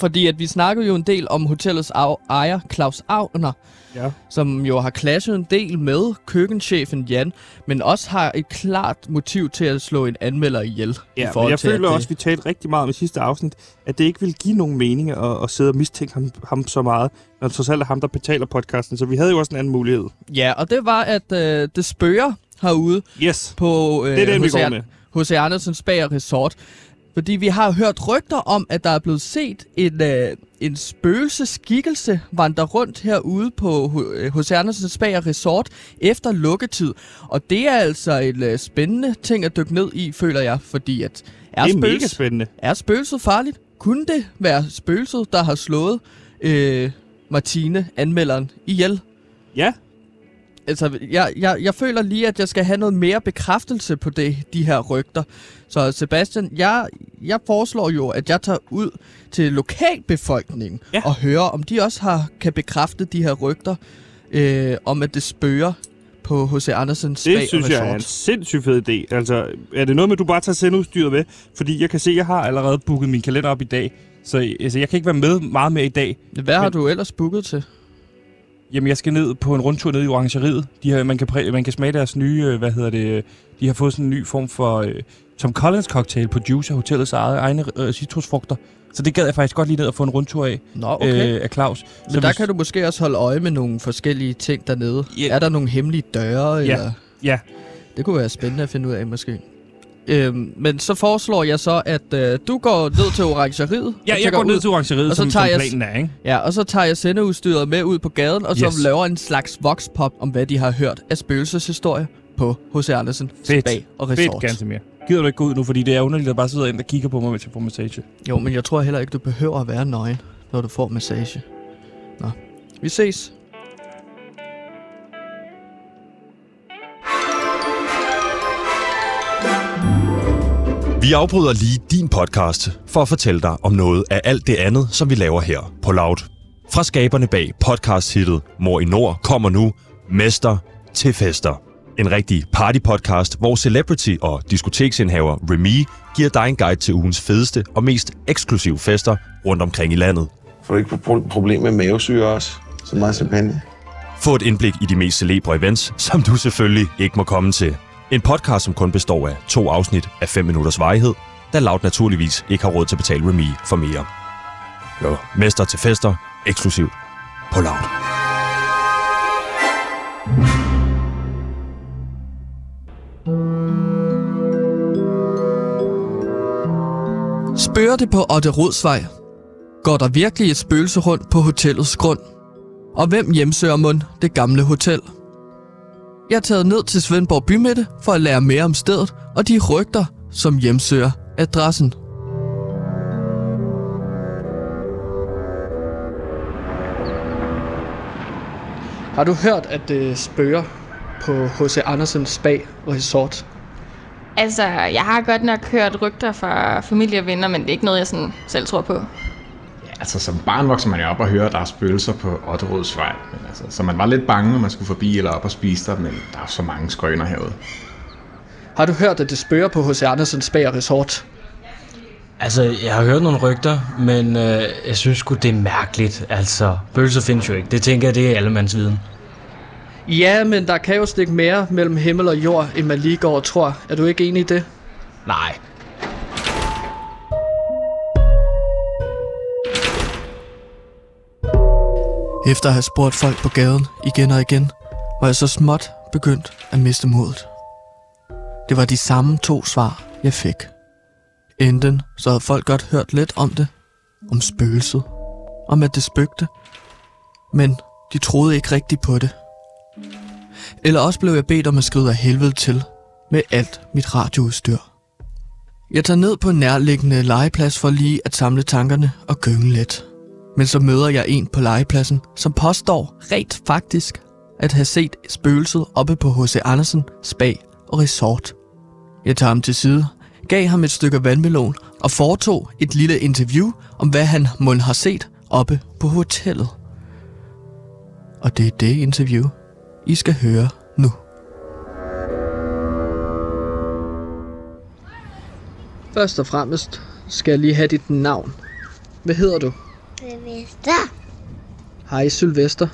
Fordi at vi snakker jo en del om hotellets ejer, Claus Agner, Ja. som jo har clashet en del med køkkenchefen Jan, men også har et klart motiv til at slå en anmelder ihjel. i Ja, men forhold jeg til, føler at også, at vi talte rigtig meget om i sidste afsnit, at det ikke vil give nogen mening at, at sidde og mistænke ham, ham så meget, når det trods alt er ham, der betaler podcasten. Så vi havde jo også en anden mulighed. Ja, og det var, at øh, det spørger herude Yes, på øh, det er den, vi H.C. Andersens Bag og Resort. Fordi vi har hørt rygter om, at der er blevet set en, øh, en spøgelseskikkelse vandre rundt herude på H.C. Andersens Bag og Resort efter lukketid. Og det er altså et øh, spændende ting at dykke ned i, føler jeg. Fordi at er, Det er mega spøgelse, spændende. er spøgelset farligt? Kunne det være spøgelset, der har slået øh, Martine, anmelderen, ihjel? Ja, altså, jeg, jeg, jeg føler lige, at jeg skal have noget mere bekræftelse på det, de her rygter. Så Sebastian, jeg, jeg foreslår jo, at jeg tager ud til lokalbefolkningen Ja. og hører, om de også har kan bekræfte de her rygter øh, om, at det spørger på H.C. Andersens Det Spa synes jeg er en Resort. sindssygt fed idé. Altså, er det noget med, at du bare tager sendeudstyret med? Fordi jeg kan se, at jeg har allerede booket min kalender op i dag. Så altså, jeg kan ikke være med meget mere i dag. Hvad har Men- du ellers booket til? Jamen, jeg skal ned på en rundtur ned i orangeriet. De har, man, kan præ- man kan smage deres nye, øh, hvad hedder det, øh, de har fået sådan en ny form for øh, Tom Collins cocktail på Juice af hotellets eget, egne øh, citrusfrugter. Så det gad jeg faktisk godt lige ned og få en rundtur af, Nå, okay. øh, af Claus. Men der kan du måske også holde øje med nogle forskellige ting dernede. Ja. Er der nogle hemmelige døre? Eller? Ja. Det kunne være spændende at finde ud af, måske. Øhm, men så foreslår jeg så, at øh, du går ned til orangeriet. Ja, jeg går ned ud. til orangeriet, og så som, tager som jeg- planen er, ikke? Ja, og så tager jeg sendeudstyret med ud på gaden, og så Yes. laver en slags voxpop om, hvad de har hørt af spøgelseshistorier på H.C. Andersen Fedt. Spa og Fedt, Resort. ganske mere. Gider du ikke gå ud nu, fordi det er underligt at bare sidde ind og kigger på mig, mens jeg får massage. Jo, men jeg tror heller ikke, du behøver at være nøgen, når du får massage. Nå, vi ses. Vi afbryder lige din podcast for at fortælle dig om noget af alt det andet, som vi laver her på Loud. Fra skaberne bag podcast-hittet Mor i Nord kommer nu Mester til Fester. En rigtig party-podcast, hvor celebrity og diskoteksindhaver Remy giver dig en guide til ugens fedeste og mest eksklusive fester rundt omkring i landet. Får du ikke pro- problem med mavesyre også? Så meget champagne. Få et indblik i de mest celebre events, som du selvfølgelig ikke må komme til. En podcast, som kun består af to afsnit af 5 minutters varighed, da Loud naturligvis ikke har råd til at betale Remy for mere. Jo, mester til fester, eksklusivt på Loud. Spørger det på Otte Rodsvej? Går der virkelig et spøgelse rundt på hotellets grund? Og hvem hjemsøger mund det gamle hotel? Jeg er taget ned til Svendborg Bymidte for at lære mere om stedet og de rygter, som hjemsøger adressen. Har du hørt, at det spørger på H.C. Andersens Spa og Resort? Altså, jeg har godt nok hørt rygter fra familie og venner, men det er ikke noget, jeg sådan selv tror på. Altså, som barn vokser man jo op og hører, at der er spøgelser på Otterods vej. Men altså, så man var lidt bange, når man skulle forbi eller op og spise der, men der er så mange skrøner herude. Har du hørt, at det spørger på H.C. Andersens Spa og Resort? Altså, jeg har hørt nogle rygter, men øh, jeg synes sgu, det er mærkeligt. Altså, bølser findes jo ikke. Det tænker jeg, det er allemands viden. Ja, men der kan jo stikke mere mellem himmel og jord, end man lige går og tror. Er du ikke enig i det? Nej. Efter at have spurgt folk på gaden igen og igen, var jeg så småt begyndt at miste modet. Det var de samme to svar, jeg fik. Enten så havde folk godt hørt lidt om det, om spøgelset, om at det spøgte, men de troede ikke rigtigt på det. Eller også blev jeg bedt om at skride af helvede til med alt mit radioudstyr. Jeg tager ned på en nærliggende legeplads for lige at samle tankerne og gynge lidt. Men så møder jeg en på legepladsen, som påstår rent faktisk at have set spøgelset oppe på H.C. Andersen Spa og Resort. Jeg tager ham til side, gav ham et stykke vandmelon og foretog et lille interview om, hvad han mund har set oppe på hotellet. Og det er det interview, I skal høre nu. Først og fremmest skal jeg lige have dit navn. Hvad hedder du? Sylvester. Hej Sylvester.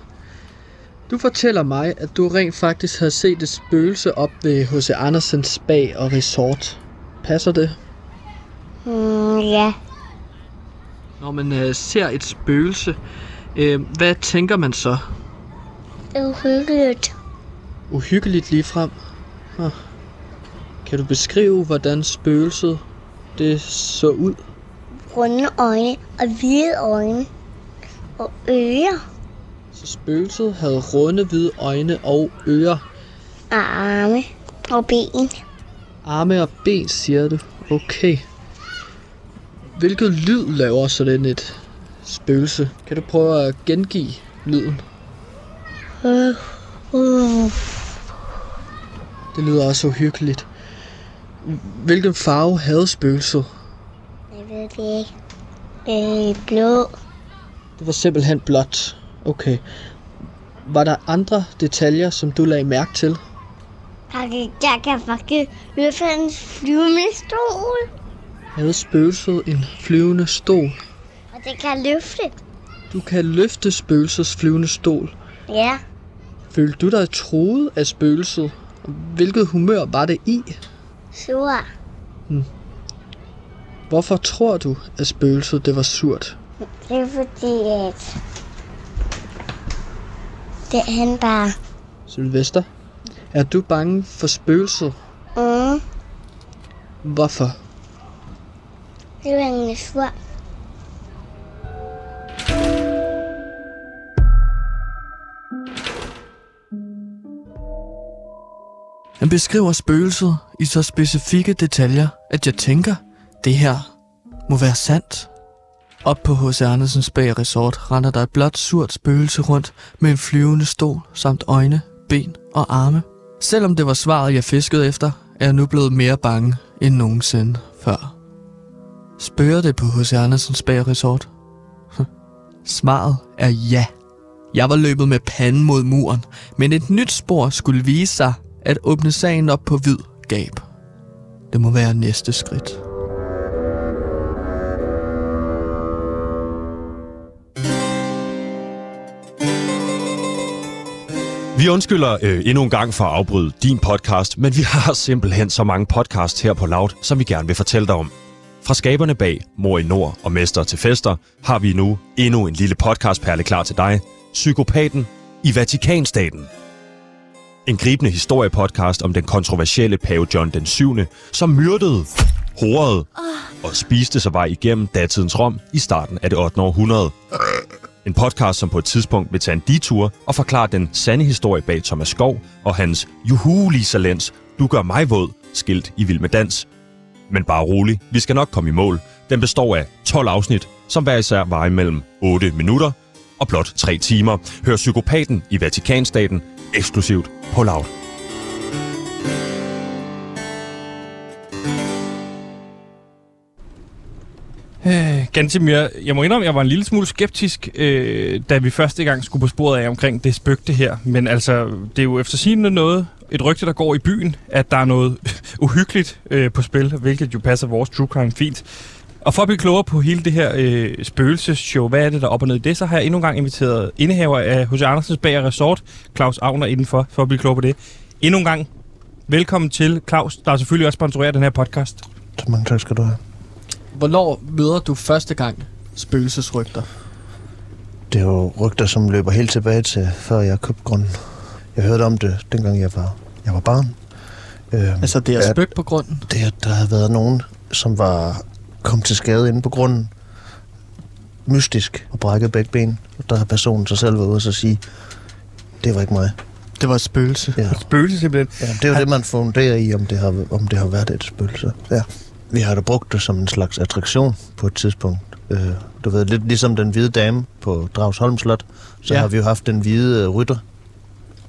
Du fortæller mig, at du rent faktisk har set et spøgelse op ved H.C. Andersens Spa og Resort. Passer det? Mm, ja. Når man øh, ser et spøgelse, øh, hvad tænker man så? Uhyggeligt. Uhyggeligt lige frem. Ah. Kan du beskrive, hvordan spøgelset det så ud? Runde øjne og hvide øjne. Og ører Så spøgelset havde runde hvide øjne og ører. og arme og ben. Arme og ben, siger du. Okay. Hvilket lyd laver sådan et spøgelse? Kan du prøve at gengive lyden? Uh, Det lyder også uhyggeligt. Hvilken farve havde spøgelset? Jeg ved det ikke. Øh, blå. Det var simpelthen blåt. Okay. Var der andre detaljer, som du lagde mærke til? Jeg kan, faktisk løfte en flyvende stol. Havde spøgelset en flyvende stol? Og det kan løfte. Du kan løfte spøgelsets flyvende stol. Ja, Følte du dig troet af spøgelset? Hvilket humør var det i? sur. Hvorfor tror du, at spøgelset det var surt? Det er fordi, at... Det er han bare. Sylvester, er du bange for spøgelset? Mm, Hvorfor? det er en sur. Han beskriver spøgelset i så specifikke detaljer, at jeg tænker, det her må være sandt. Op på H.C. Andersens Bag Resort render der et blåt surt spøgelse rundt med en flyvende stol samt øjne, ben og arme. Selvom det var svaret, jeg fiskede efter, er jeg nu blevet mere bange end nogensinde før. Spørger det på H.C. Andersens Bag Resort? <laughs> Svaret er ja. Jeg var løbet med panden mod muren, men et nyt spor skulle vise sig at åbne sagen op på vid gab. Det må være næste skridt. Vi undskylder øh, endnu en gang for at afbryde din podcast, men vi har <laughs> simpelthen så mange podcasts her på Loud, som vi gerne vil fortælle dig om. Fra skaberne bag Mor i Nord og Mester til Fester har vi nu endnu en lille podcastperle klar til dig. Psykopaten i Vatikanstaten. En gribende historiepodcast om den kontroversielle pave John den 7., som myrdede, horede og spiste sig vej igennem datidens Rom i starten af det 8. århundrede. En podcast, som på et tidspunkt vil tage en detur og forklare den sande historie bag Thomas Skov og hans Juhu Lisa Lenz, Du gør mig våd, skilt i Vild med Dans. Men bare rolig, vi skal nok komme i mål. Den består af 12 afsnit, som hver især varer imellem 8 minutter og blot 3 timer. Hør Psykopaten i Vatikanstaten eksklusivt på Loud. Øh, Gantimir, jeg må indrømme, jeg var en lille smule skeptisk, øh, da vi første gang skulle på sporet af omkring det spøgte her. Men altså, det er jo efter noget, et rygte, der går i byen, at der er noget <laughs> uhyggeligt øh, på spil, hvilket jo passer vores true crime fint. Og for at blive klogere på hele det her øh, spøgelsesshow, hvad er det, der er op og ned i det, så har jeg endnu en gang inviteret indehaver af H.C. Andersens Bager Resort, Claus Agner, indenfor, for at blive klogere på det. Endnu en gang, velkommen til Claus, der er selvfølgelig også sponsorerer den her podcast. Så mange tak skal du have. Hvornår møder du første gang spøgelsesrygter? Det er jo rygter, som løber helt tilbage til, før jeg købte grunden. Jeg hørte om det, dengang jeg var, jeg var barn. Øhm, Altså, det er spøgt på grunden? Det, at der havde været nogen, som var kommet til skade inde på grunden. Mystisk og brækket begge ben. Og der har personen sig selv været ude og sige, det var ikke mig. Det var et spøgelse. Ja. Spøgelse simpelthen? Ja, det er jo det, man funderer i, om det har, om det har været et spøgelse. Ja. Vi har da brugt det som en slags attraktion på et tidspunkt. Øh, du ved, lidt ligesom den hvide dame på Dragsholm Slot, så Ja. har vi jo haft den hvide øh, rytter,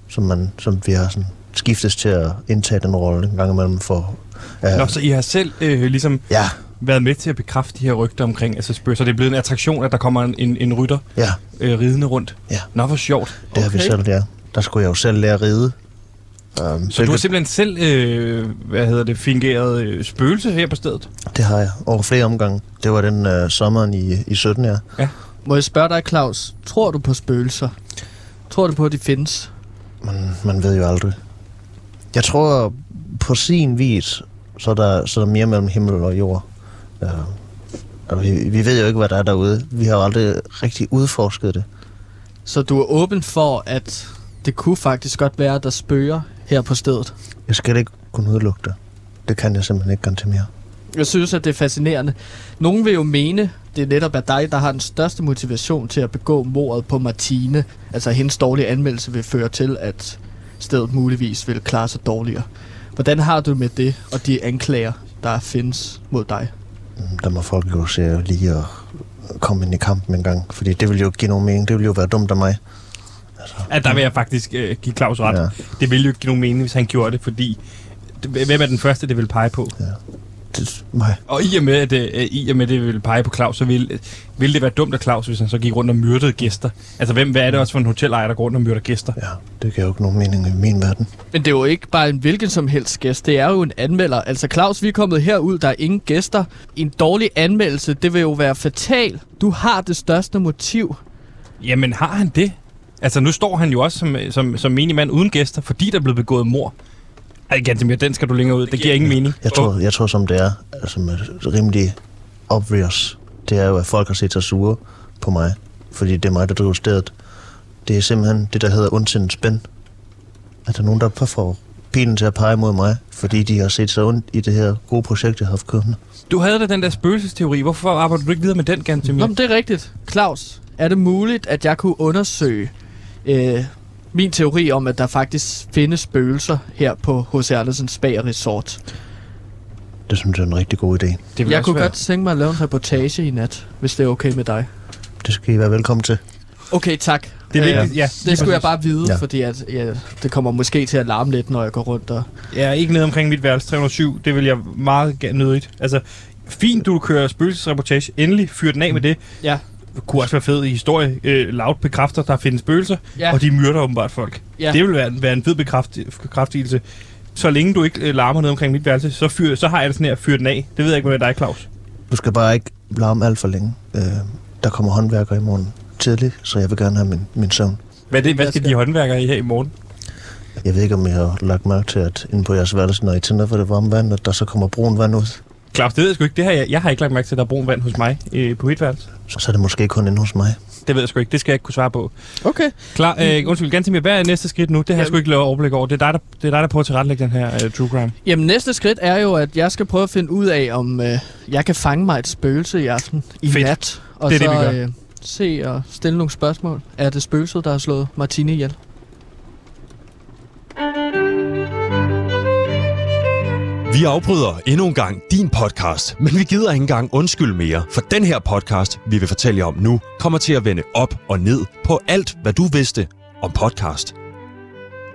som, man, som vi har sådan skiftes til at indtage den rolle en gang imellem for... Ja. Nå, så I har selv øh, ligesom ja. været med til at bekræfte de her rygter omkring altså spøgelser. Det er blevet en attraktion, at der kommer en, en, en rytter Ja. øh, ridende rundt. Ja. Nå, hvor sjovt. Det har vi selv, ja. Der skulle jeg jo selv lære at ride. Um, Så du har simpelthen selv, øh, hvad hedder det, fingeret øh, spøgelse her på stedet? Det har jeg over flere omgange. Det var den øh, sommeren i, i 17, ja. ja. Må jeg spørge dig, Claus? Tror du på spøgelser? Tror du på, at de findes? Man, man ved jo aldrig. Jeg tror, på sin vis, så er der, så er der mere mellem himmel og jord. Ja. Og vi, vi ved jo ikke, hvad der er derude. Vi har jo aldrig rigtig udforsket det. Så du er åben for, at det kunne faktisk godt være, at der spøger her på stedet? Jeg skal ikke kunne udelukke det. Det kan jeg simpelthen ikke garantere mere. Jeg synes, at det er fascinerende. Nogen vil jo mene, det er netop er dig, der har den største motivation til at begå mordet på Martine. Altså hendes dårlige anmeldelse vil føre til, at stedet muligvis vil klare sig dårligere. Hvordan har du med det og de anklager, der findes mod dig? Mm, Der må folk jo se lige at komme ind i kampen en gang. Fordi det vil jo ikke give nogen mening. Det vil jo være dumt af mig. At der vil jeg faktisk øh, give Claus ret. Ja. Det ville jo ikke give nogen mening, hvis han gjorde det, fordi hvem er den første, det vil pege på? Ja. Det, mig. Og i og med, at øh, i og med, det vil pege på Claus, så ville, ville det være dumt af Claus, hvis han så gik rundt og myrdede gæster. Altså, hvem, hvad er det også for en hotelejer, der går rundt og myrder gæster? Ja, det giver jo ikke nogen mening i min verden. Men det er jo ikke bare en hvilken som helst gæst. Det er jo en anmelder. Altså Claus, vi er kommet herud. Der er ingen gæster. En dårlig anmeldelse, det vil jo være fatal. Du har det største motiv. Jamen, har han det? Altså, nu står han jo også som, som, som menig mand uden gæster, fordi der er blevet begået mor. Ej, Gantemir, den skal du længere ud. Det giver ingen mening. Jeg tror, jeg tror som det er, altså med rimelig obvious, det er jo, at folk har set sig sure på mig, fordi det er mig, der driver stedet. Det er simpelthen det, der hedder ondsindet spænd. At der er nogen, der får pilen til at pege mod mig, fordi de har set sig ondt i det her gode projekt, jeg har haft kørende. Du havde da den der spøgelsesteori. Hvorfor arbejder du ikke videre med den, Gantemir? Nå, men det er rigtigt. Claus, er det muligt, at jeg kunne undersøge øh, min teori om, at der faktisk findes spøgelser her på H.C. Andersens Spa Resort? Det synes jeg er en rigtig god idé. Det Jeg kunne godt tænke mig at lave en reportage i nat, hvis det er okay med dig. Det skal I være velkommen til. Okay, tak. Det er Øh, vigtigt, ja, lige Det skulle jeg præcis. bare vide, Ja. ja. fordi at, ja, det kommer måske til at larme lidt, når jeg går rundt og... Ja, ikke ned omkring mit værelse 307. Det vil jeg meget gerne nødigt. Altså, fint, du kører spøgelsesreportage. Endelig fyr den af med det. Ja. Det kunne også være fedt i historie. Øh, loud bekræfter, der findes spøgelser, Ja. og de myrder åbenbart folk. Ja. Det vil være, være en fed bekræft, bekræftelse. Så længe du ikke øh, larmer ned omkring mit værelse, så, fyr, så har jeg det sådan her, fyr den af. Det ved jeg ikke, er dig, Claus. Du skal bare ikke larme alt for længe. Øh, der kommer håndværkere i morgen tidligt, så jeg vil gerne have min, min søvn. Hvad, det, hvad skal de håndværkere i her i morgen? Jeg ved ikke, om jeg har lagt mærke til, at inde på jeres værelse, når I tænder for det varme vand, at der så kommer brun vand ud. Claus, det ved jeg sgu ikke. Det har jeg, jeg har ikke lagt mærke til, at der er brun vand hos mig øh, på mit værelse. Så, så er det måske kun inde hos mig. Det ved jeg sgu ikke. Det skal jeg ikke kunne svare på. Okay. Klar, øh, undskyld, Gantemir, hvad er næste skridt nu? Det har jeg sgu ikke lavet overblik over. Det er dig, der, det er dig, der prøver at tilrettelægge den her uh, true crime. Jamen, næste skridt er jo, at jeg skal prøve at finde ud af, om øh, jeg kan fange mig et spøgelse i aften, i Fedt. nat. Og Det er så det, vi gør. Øh, se og stille nogle spørgsmål. Er det spøgelset, der har slået Martine ihjel? Vi afbryder endnu en gang din podcast, men vi gider ikke engang undskyld mere, for den her podcast, vi vil fortælle jer om nu, kommer til at vende op og ned på alt, hvad du vidste om podcast.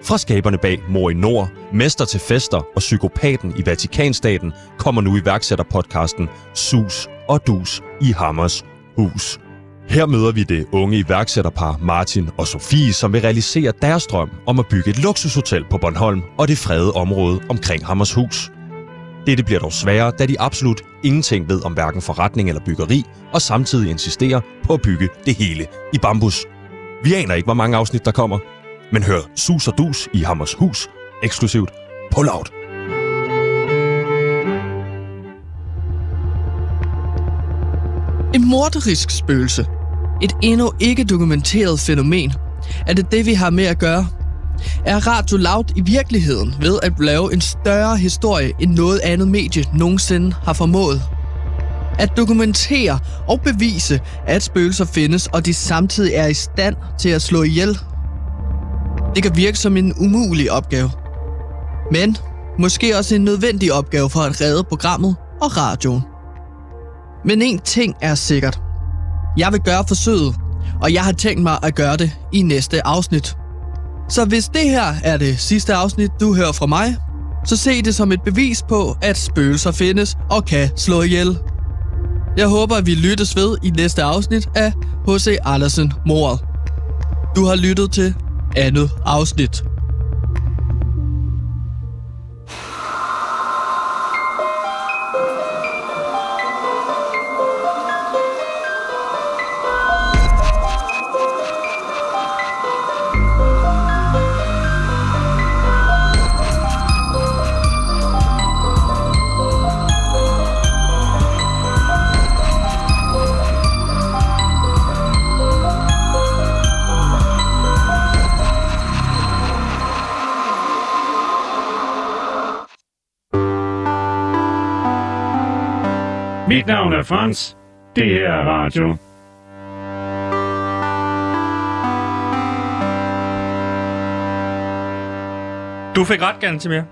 Fra skaberne bag Mor i Nord, Mester til Fester og Psykopaten i Vatikanstaten kommer nu iværksætterpodcasten Sus og Dus i Hammers Hus. Her møder vi det unge iværksætterpar Martin og Sofie, som vil realisere deres drøm om at bygge et luksushotel på Bornholm og det fredede område omkring Hammershus. Dette bliver dog sværere, da de absolut ingenting ved om hverken forretning eller byggeri, og samtidig insisterer på at bygge det hele i bambus. Vi aner ikke, hvor mange afsnit der kommer, men hør Sus og Dus i Hammers Hus eksklusivt på Loud. En morderisk spøgelse. Et endnu ikke dokumenteret fænomen. Er det det, vi har med at gøre? Er Radio Loud i virkeligheden ved at lave en større historie, end noget andet medie nogensinde har formået? At dokumentere og bevise, at spøgelser findes, og de samtidig er i stand til at slå ihjel. Det kan virke som en umulig opgave. Men måske også en nødvendig opgave for at redde programmet og radioen. Men en ting er sikkert. Jeg vil gøre forsøget, og jeg har tænkt mig at gøre det i næste afsnit. Så hvis det her er det sidste afsnit, du hører fra mig, så se det som et bevis på, at spøgelser findes og kan slå ihjel. Jeg håber, at vi lyttes ved i næste afsnit af H.C. Andersen Mordet. Du har lyttet til andet afsnit. Mit navn er Frans. Det her er radio. Du fik ret, Gantemir.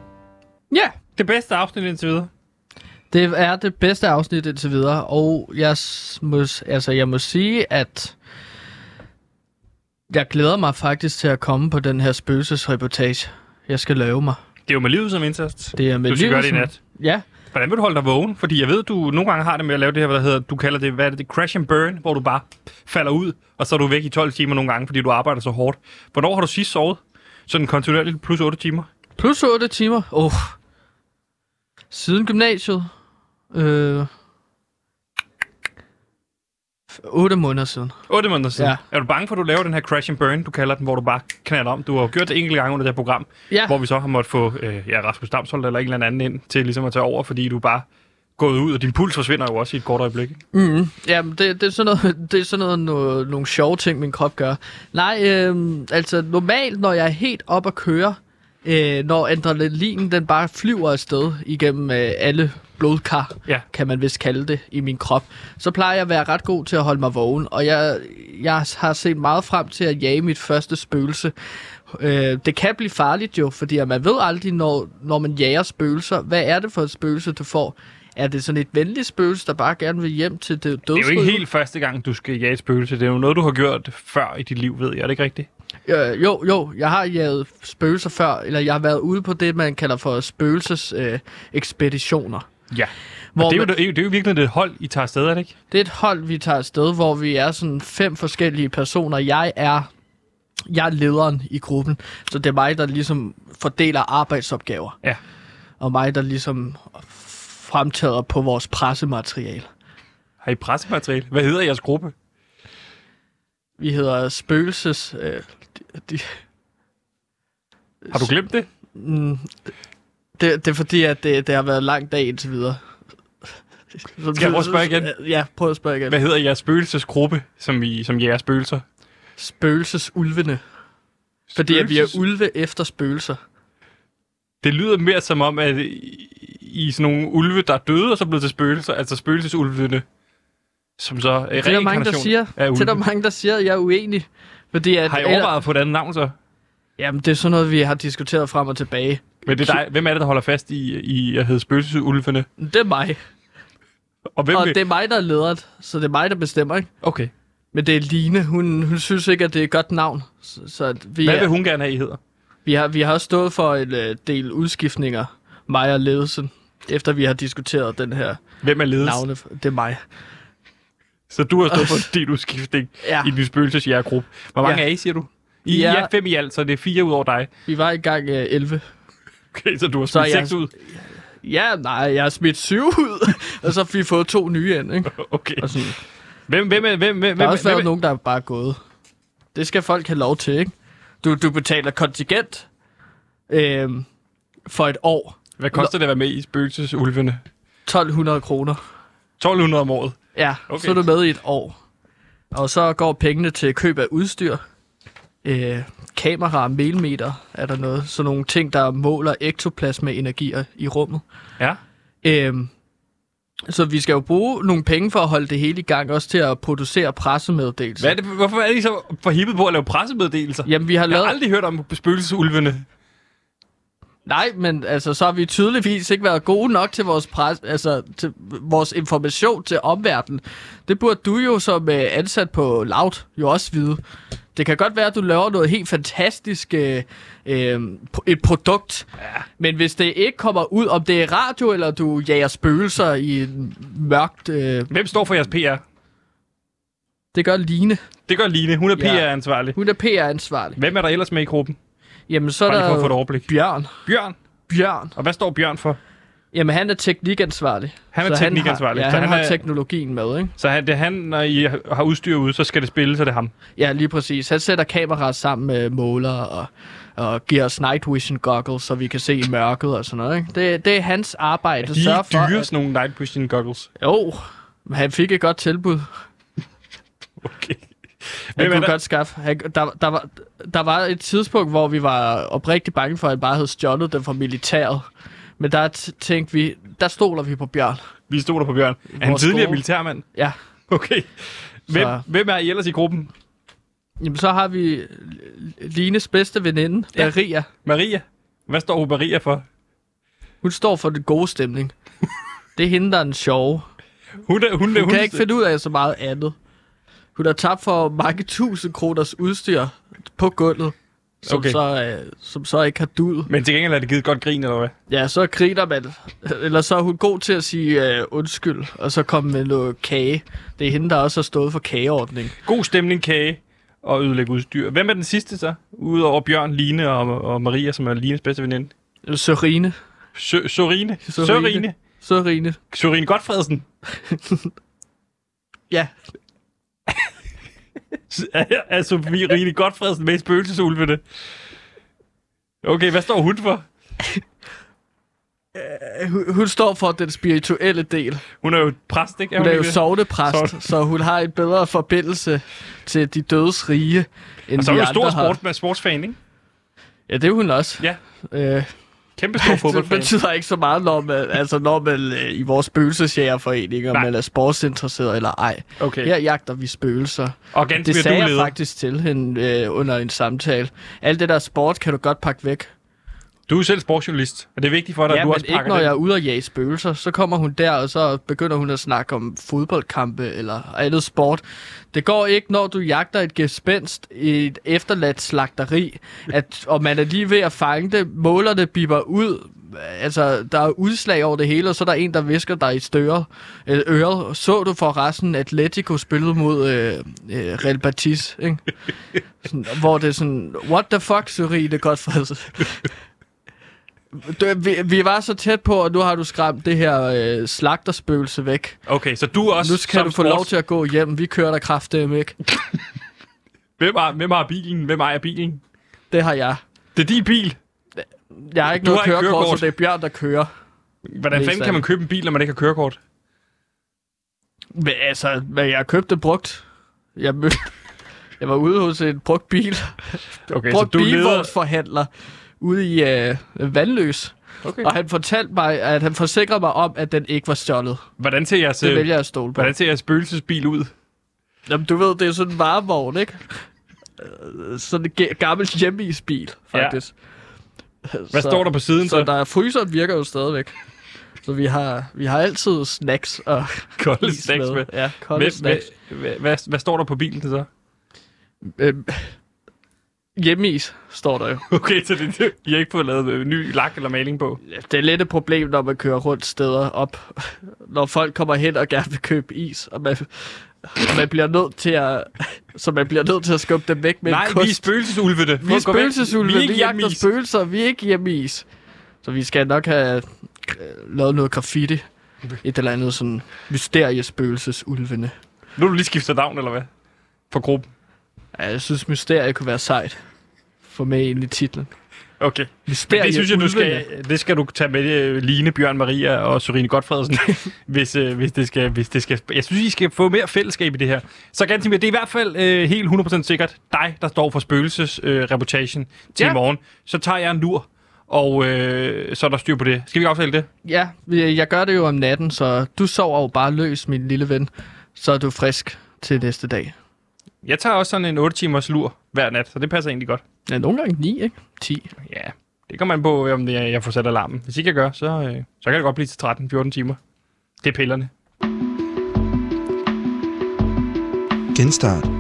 Ja. Det bedste afsnit indtil videre. Det er det bedste afsnit indtil videre, og jeg må, altså, jeg må sige, at Jeg glæder mig faktisk til at komme på den her spøgelsesreportage. Jeg skal lave mig. Det er jo med livet som indsats. Det er med du skal livet gøre det i som- nat. Ja. Hvordan vil du holde dig vågen? Fordi jeg ved, du nogle gange har det med at lave det her, hvad der hedder, du kalder det, hvad er det, det crash and burn, hvor du bare falder ud, og så er du væk i 12 timer nogle gange, fordi du arbejder så hårdt. Hvornår har du sidst sovet? Sådan kontinuerligt plus 8 timer? Plus 8 timer. Oh. Siden gymnasiet. Øh. 8 måneder siden. 8 måneder siden. Ja. Er du bange for, at du laver den her crash and burn, du kalder den, hvor du bare knalder om? Du har jo gjort det enkelte gange under det her program, Ja. hvor vi så har måttet få øh, ja, Rasmus Damsholdt eller en eller anden ind til ligesom at tage over, fordi du bare gået ud, og din puls forsvinder jo også i et kort øjeblik. Mm, jamen, det, det er sådan noget, <laughs> det er sådan noget, no, nogle sjove ting, min krop gør. Nej, øh, altså normalt, når jeg er helt op at køre, øh, når adrenalinen den bare flyver afsted igennem øh, alle blodkar, ja. kan man vist kalde det, i min krop, så plejer jeg at være ret god til at holde mig vågen. Og jeg, jeg har set meget frem til at jage mit første spøgelse. Øh, det kan blive farligt jo, fordi man ved aldrig, når, når man jager spøgelser, hvad er det for et spøgelse, du får? Er det sådan et venligt spøgelse, der bare gerne vil hjem til det Det er dødsrige? jo ikke helt første gang, du skal jage et spøgelse. Det er jo noget, du har gjort før i dit liv, ved jeg. Er det ikke rigtigt? Øh, jo, jo, jeg har jaget spøgelser før, eller jeg har været ude på det, man kalder for spøgelses øh. Ja. Hvor og det er, jo, det, er jo, det er jo virkelig et hold, I tager afsted, er det ikke? Det er et hold, vi tager afsted, hvor vi er sådan fem forskellige personer. Jeg er, jeg er lederen i gruppen, så det er mig, der ligesom fordeler arbejdsopgaver. Ja. Og mig, der ligesom fremtræder på vores pressemateriale. Har I pressemateriale? Hvad hedder jeres gruppe? Vi hedder Spøgelses... Øh, de, Har du glemt det? Mm, det, det er fordi, at det, det har været en lang dag indtil videre. Skal jeg prøve at spørge igen? Ja, prøv at spørge igen. Hvad hedder jeres spøgelsesgruppe, som, I, som jeres spøgelser? Spøgelsesulvene. Fordi at vi er Spøgelses- ulve efter spøgelser. Det lyder mere som om, at I, er sådan nogle ulve, der er døde, og så blevet til spøgelser, altså spøgelsesulvene, som så er Det er der mange, der siger. Det er der mange, der siger, at jeg er uenig. Fordi at, Har I overvejet på et andet navn så? Jamen, det er sådan noget, vi har diskuteret frem og tilbage. Men det er dig, hvem er det, der holder fast i, i at hedde spøgelsesulvene? Det er mig. Og, hvem og vil- det er mig, der er lederen, så det er mig, der bestemmer, ikke? Okay. Men det er Line. Hun, hun synes ikke, at det er et godt navn. Så, så vi Hvad er, vil hun gerne have, I hedder? Vi har, vi har stået for en uh, del udskiftninger, mig og ledelsen, efter vi har diskuteret den her Hvem er ledelsen? navne. Det er mig. Så du har stået for din udskiftning Ja. i din spøgelsesjægergruppe. Hvor mange Ja. er I, siger du? I, I Ja. er fem i alt, så det er fire ud over dig. Vi var i gang uh, 11. Okay, så du har smidt seks ud. Ja, nej, jeg har smidt syv ud, <laughs> og så har vi fået to nye ind, ikke? <laughs> Okay. Og sådan, Hvem, hvem, hvem, hvem, der hvem, har også været hvem, nogen, der er bare gået. Det skal folk have lov til, ikke? Du, du betaler kontingent øhm, for et år. Hvad koster det at være med i spøgelsesulvene? 1200 kroner. 1200 om året? Ja, Okay. så er du med i et år. Og så går pengene til køb af udstyr. Øh, kamera, millimeter er der noget. Sådan nogle ting, der måler ektoplasma-energier i rummet. Ja. Øhm, så vi skal jo bruge nogle penge for at holde det hele i gang, også til at producere pressemeddelelser. Hvad er det, hvorfor er I så forhippet på at lave pressemeddelelser? Jamen, vi har Jeg lavet... har aldrig hørt om spøgelsesulvene. Nej, men altså, så har vi tydeligvis ikke været gode nok til vores, pres, altså, til vores information til omverdenen. Det burde du jo som øh, ansat på Loud jo også vide. Det kan godt være, at du laver noget helt fantastisk, øh, øh, et produkt. Ja. Men hvis det ikke kommer ud, om det er radio, eller du jager spøgelser i en mørkt... Øh, Hvem står for jeres PR? det gør Line. Det gør Line. Hun er Ja. PR-ansvarlig. Hun er PR-ansvarlig. Hvem er der ellers med i gruppen? Jamen, så er Bare lige der for at få et jo overblik. Bjørn. Bjørn? Bjørn. Og hvad står Bjørn for? Jamen, han er teknikansvarlig. Han er Så teknikansvarlig, Han så har, ja, han han har er- teknologien med, ikke? Så han, det er han, når I har udstyr ude, så skal det spille, så det er ham. Ja, lige præcis. Han sætter kameraer sammen med måler og, og giver os night vision goggles, så vi kan se i mørket og sådan noget. Ikke? Det, det er hans arbejde. De at er for, dyre, at- sådan nogle night vision goggles. Jo, men han fik et godt tilbud. Okay. Er kunne godt skaffe. Han, der, der, var, der var et tidspunkt, hvor vi var oprigtigt bange for, at han bare havde stjålet dem fra militæret. Men der tænkte vi, der stoler vi på Bjørn. Vi stoler på Bjørn. Er han Vores tidligere gode- militærmand? Ja. Okay. Hvem, Så- hvem er I ellers i gruppen? Jamen, så har vi Lines bedste veninde, Ja. Maria. Maria. Hvad står hun Maria for? Hun står for den gode stemning. det er hende, der er den sjove. Hun, er, hun, Hun, hun kan ikke finde ud af så meget andet. Hun har tabt for mange tusind kroners udstyr på gulvet, som, Okay. så, øh, som så ikke har dud. Men til gengæld er det givet godt grin, eller hvad? Ja, så griner man. Eller så er hun god til at sige øh, undskyld, og så komme med noget kage. Det er hende, der også har stået for kageordning. God stemning, kage og ødelægge udstyr. Hvem er den sidste så? Udover Bjørn, Line og, og Maria, som er Lines bedste veninde. Sørine. Sø-. Sørine. Sørine. Sørine. Sørine Godfredsen. <laughs> Ja. <laughs> er, er Sofie Rine Godfredsen med i spøgelsesulvene? Okay, hvad står hun for? Øh, Hun, hun står for den spirituelle del. Hun er jo præst, ikke? Hun er jo sovnepræst, Sovne- så hun har en bedre forbindelse til de dødes rige, end Og så er hun andre stor sport, sportsfan, ikke? Ja, det er hun også. Ja. Øh, Kæmpe stor <laughs> det fodboldfan. betyder ikke så meget, når man, altså når man øh, i vores spøgelsesjægerforening, om man er sportsinteresseret eller ej. Okay. Her jagter vi spøgelser. Og Gantemir, det sagde jeg faktisk til hende øh, under en samtale. Alt det der sport kan du godt pakke væk. Du er selv sportsjournalist, og det er vigtigt for dig, ja, at du også ikke pakker når det. jeg er ude og jage spøgelser. Så kommer hun der, og så begynder hun at snakke om fodboldkampe eller andet sport. Det går ikke, når du jagter et gespenst i et efterladt slagteri, at, og man er lige ved at fange det, målerne biber ud, altså, der er udslag over det hele, og så er der en, der visker dig i støre, øh, øret. Så du for resten Atletico spillede mod øh, øh, Real Betis, ikke? <laughs> Sådan, hvor det er sådan, what the fuck, godt for du, vi, vi var så tæt på, og nu har du skræmt det her øh, slagterspøgelse væk. Okay, så du også Nu skal som du få sports- lov til at gå hjem. Vi kører der kraftedeme ikke. Hvem har, hvem har bilen? Hvem ejer bilen? Det har jeg. Det er din bil? Jeg har ikke Du noget har kørekort, kørekort. så det er Bjørn, der kører. Hvordan fanden kan man købe en bil, når man ikke har kørekort? Men, altså, men jeg købte det brugt. Jeg, mødte, <laughs> jeg var ude hos en brugt bil. Okay, brugt så du leder... bilvognsforhandler ude i øh, Vandløs. Okay. Og han fortalte mig, at han forsikrede mig om, at den ikke var stjålet. Hvordan ser jeres, Det øh, vælger jeg at stole på. Hvordan ser jeres spøgelsesbil ud? Jamen, du ved, det er sådan en varevogn, ikke? Øh, Sådan en ga- gammel hjemmeisbil, faktisk. Hvad står der på siden, så? så? der er fryseren virker jo stadigvæk. Så vi har, vi har altid snacks og <laughs> Kolde snacks med. Ja, kolde Hvad, snacks. hvad, hvad, hvad, hvad står der på bilen så? Øhm, hjemmeis, står der jo. <laughs> Okay, så det, det, I har ikke fået lavet øh, ny lak eller maling på? Det er lidt et problem, når man kører rundt steder op. <laughs> Når folk kommer hen og gerne vil købe is, og man, man bliver nødt til at, <laughs> så man bliver nødt til at skubbe dem væk med Nej, en vi er kost. Vi er Gå væk. spøgelsesulve, Vi er ikke vi jagter hjemmeis. spøgelser, vi er ikke hjemmeis. Så vi skal nok have øh, lavet noget graffiti. Et eller andet sådan mysteriespøgelsesulvene. Nu har du lige skiftet navn, eller hvad? For gruppen. Ja, jeg synes, mysterie kunne være sejt. For med ind i titlen. Okay. Men Mysterie det synes jeg, du skal, det skal du tage med øh, Line, Bjørn, Maria og Sørine Godfredsen, <laughs> hvis, øh, hvis, det skal, hvis det skal... Jeg synes, I skal få mere fællesskab i det her. Så ganske det er i hvert fald øh, helt 100% sikkert dig, der står for spøgelsesreportagen øh, til Ja. i morgen. Så tager jeg en lur, og øh, så er der styr på det. Skal vi aftale det? Ja, jeg gør det jo om natten, så du sover jo bare løs, min lille ven. Så er du frisk til næste dag. Jeg tager også sådan en 8 timers lur hver nat, så det passer egentlig godt. Ja, nogle gange 9, ikke? 10. Ja, det kommer man på, om det er, jeg får sat alarmen. Hvis ikke jeg gør, så, øh, så kan det godt blive til 13-14 timer. Det er pillerne. Genstart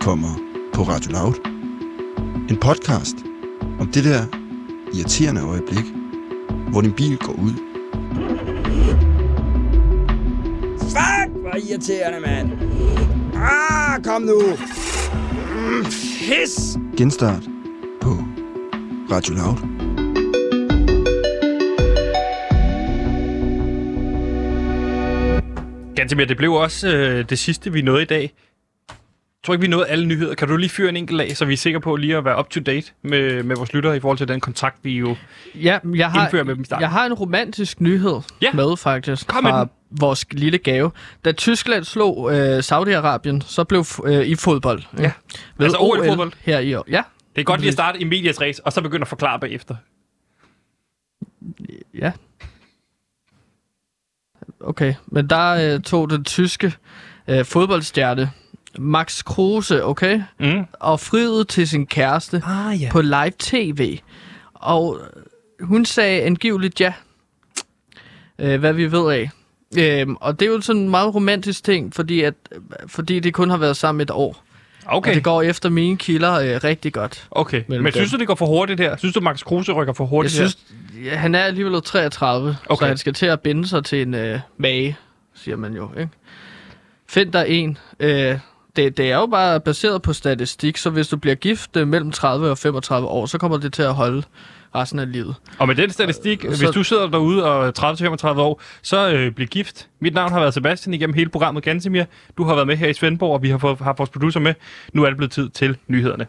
kommer på Radio Loud. En podcast om det der irriterende øjeblik, hvor din bil går ud. Fuck, hvor irriterende, mand. Ah, kom nu. Mm, pis. Genstart Radio Loud. Gantemir, det blev også øh, det sidste, vi nåede i dag. Jeg tror ikke, vi nåede alle nyheder. Kan du lige fyre en enkelt af, så vi er sikre på lige at være up to date med, med vores lyttere i forhold til den kontrakt, vi jo Ja, jeg har, indfører med dem i starten? jeg har en romantisk nyhed Ja. med, faktisk, Kom med fra den. vores lille gave. Da Tyskland slog øh, Saudi-Arabien, så blev øh, i fodbold. Ja. Ved Altså OL-fodbold? Her i år. Ja, Det er godt lige at starte i medias race, og så begynde at forklare bagefter. Ja. Okay, men der øh, tog den tyske øh, fodboldstjerne Max Kruse, okay, mm. og friede til sin kæreste ah, ja. på live tv. Og øh, hun sagde angiveligt ja, øh, hvad vi ved af. Øhm, og det er jo sådan en meget romantisk ting, fordi, at, fordi det kun har været sammen et år. Okay. Og det går efter mine kilder øh, rigtig godt. Okay, men synes dem. du, det går for hurtigt her? Synes du, Max Kruse rykker for Jeg hurtigt synes, her? ja, han er alligevel 33, okay. så han skal til at binde sig til en øh, mage, siger man jo. Ikke? Find dig en. Øh, det, det er jo bare baseret på statistik, så hvis du bliver gift øh, mellem 30 og 35 år, så kommer det til at holde resten af livet. Og med den statistik, Så- hvis du sidder derude og er 30-35 år, så øh, bliv gift. Mit navn har været Sebastian igennem hele programmet Gansimir. Du har været med her i Svendborg, og vi har fået har vores producer med. Nu er det blevet tid til nyhederne.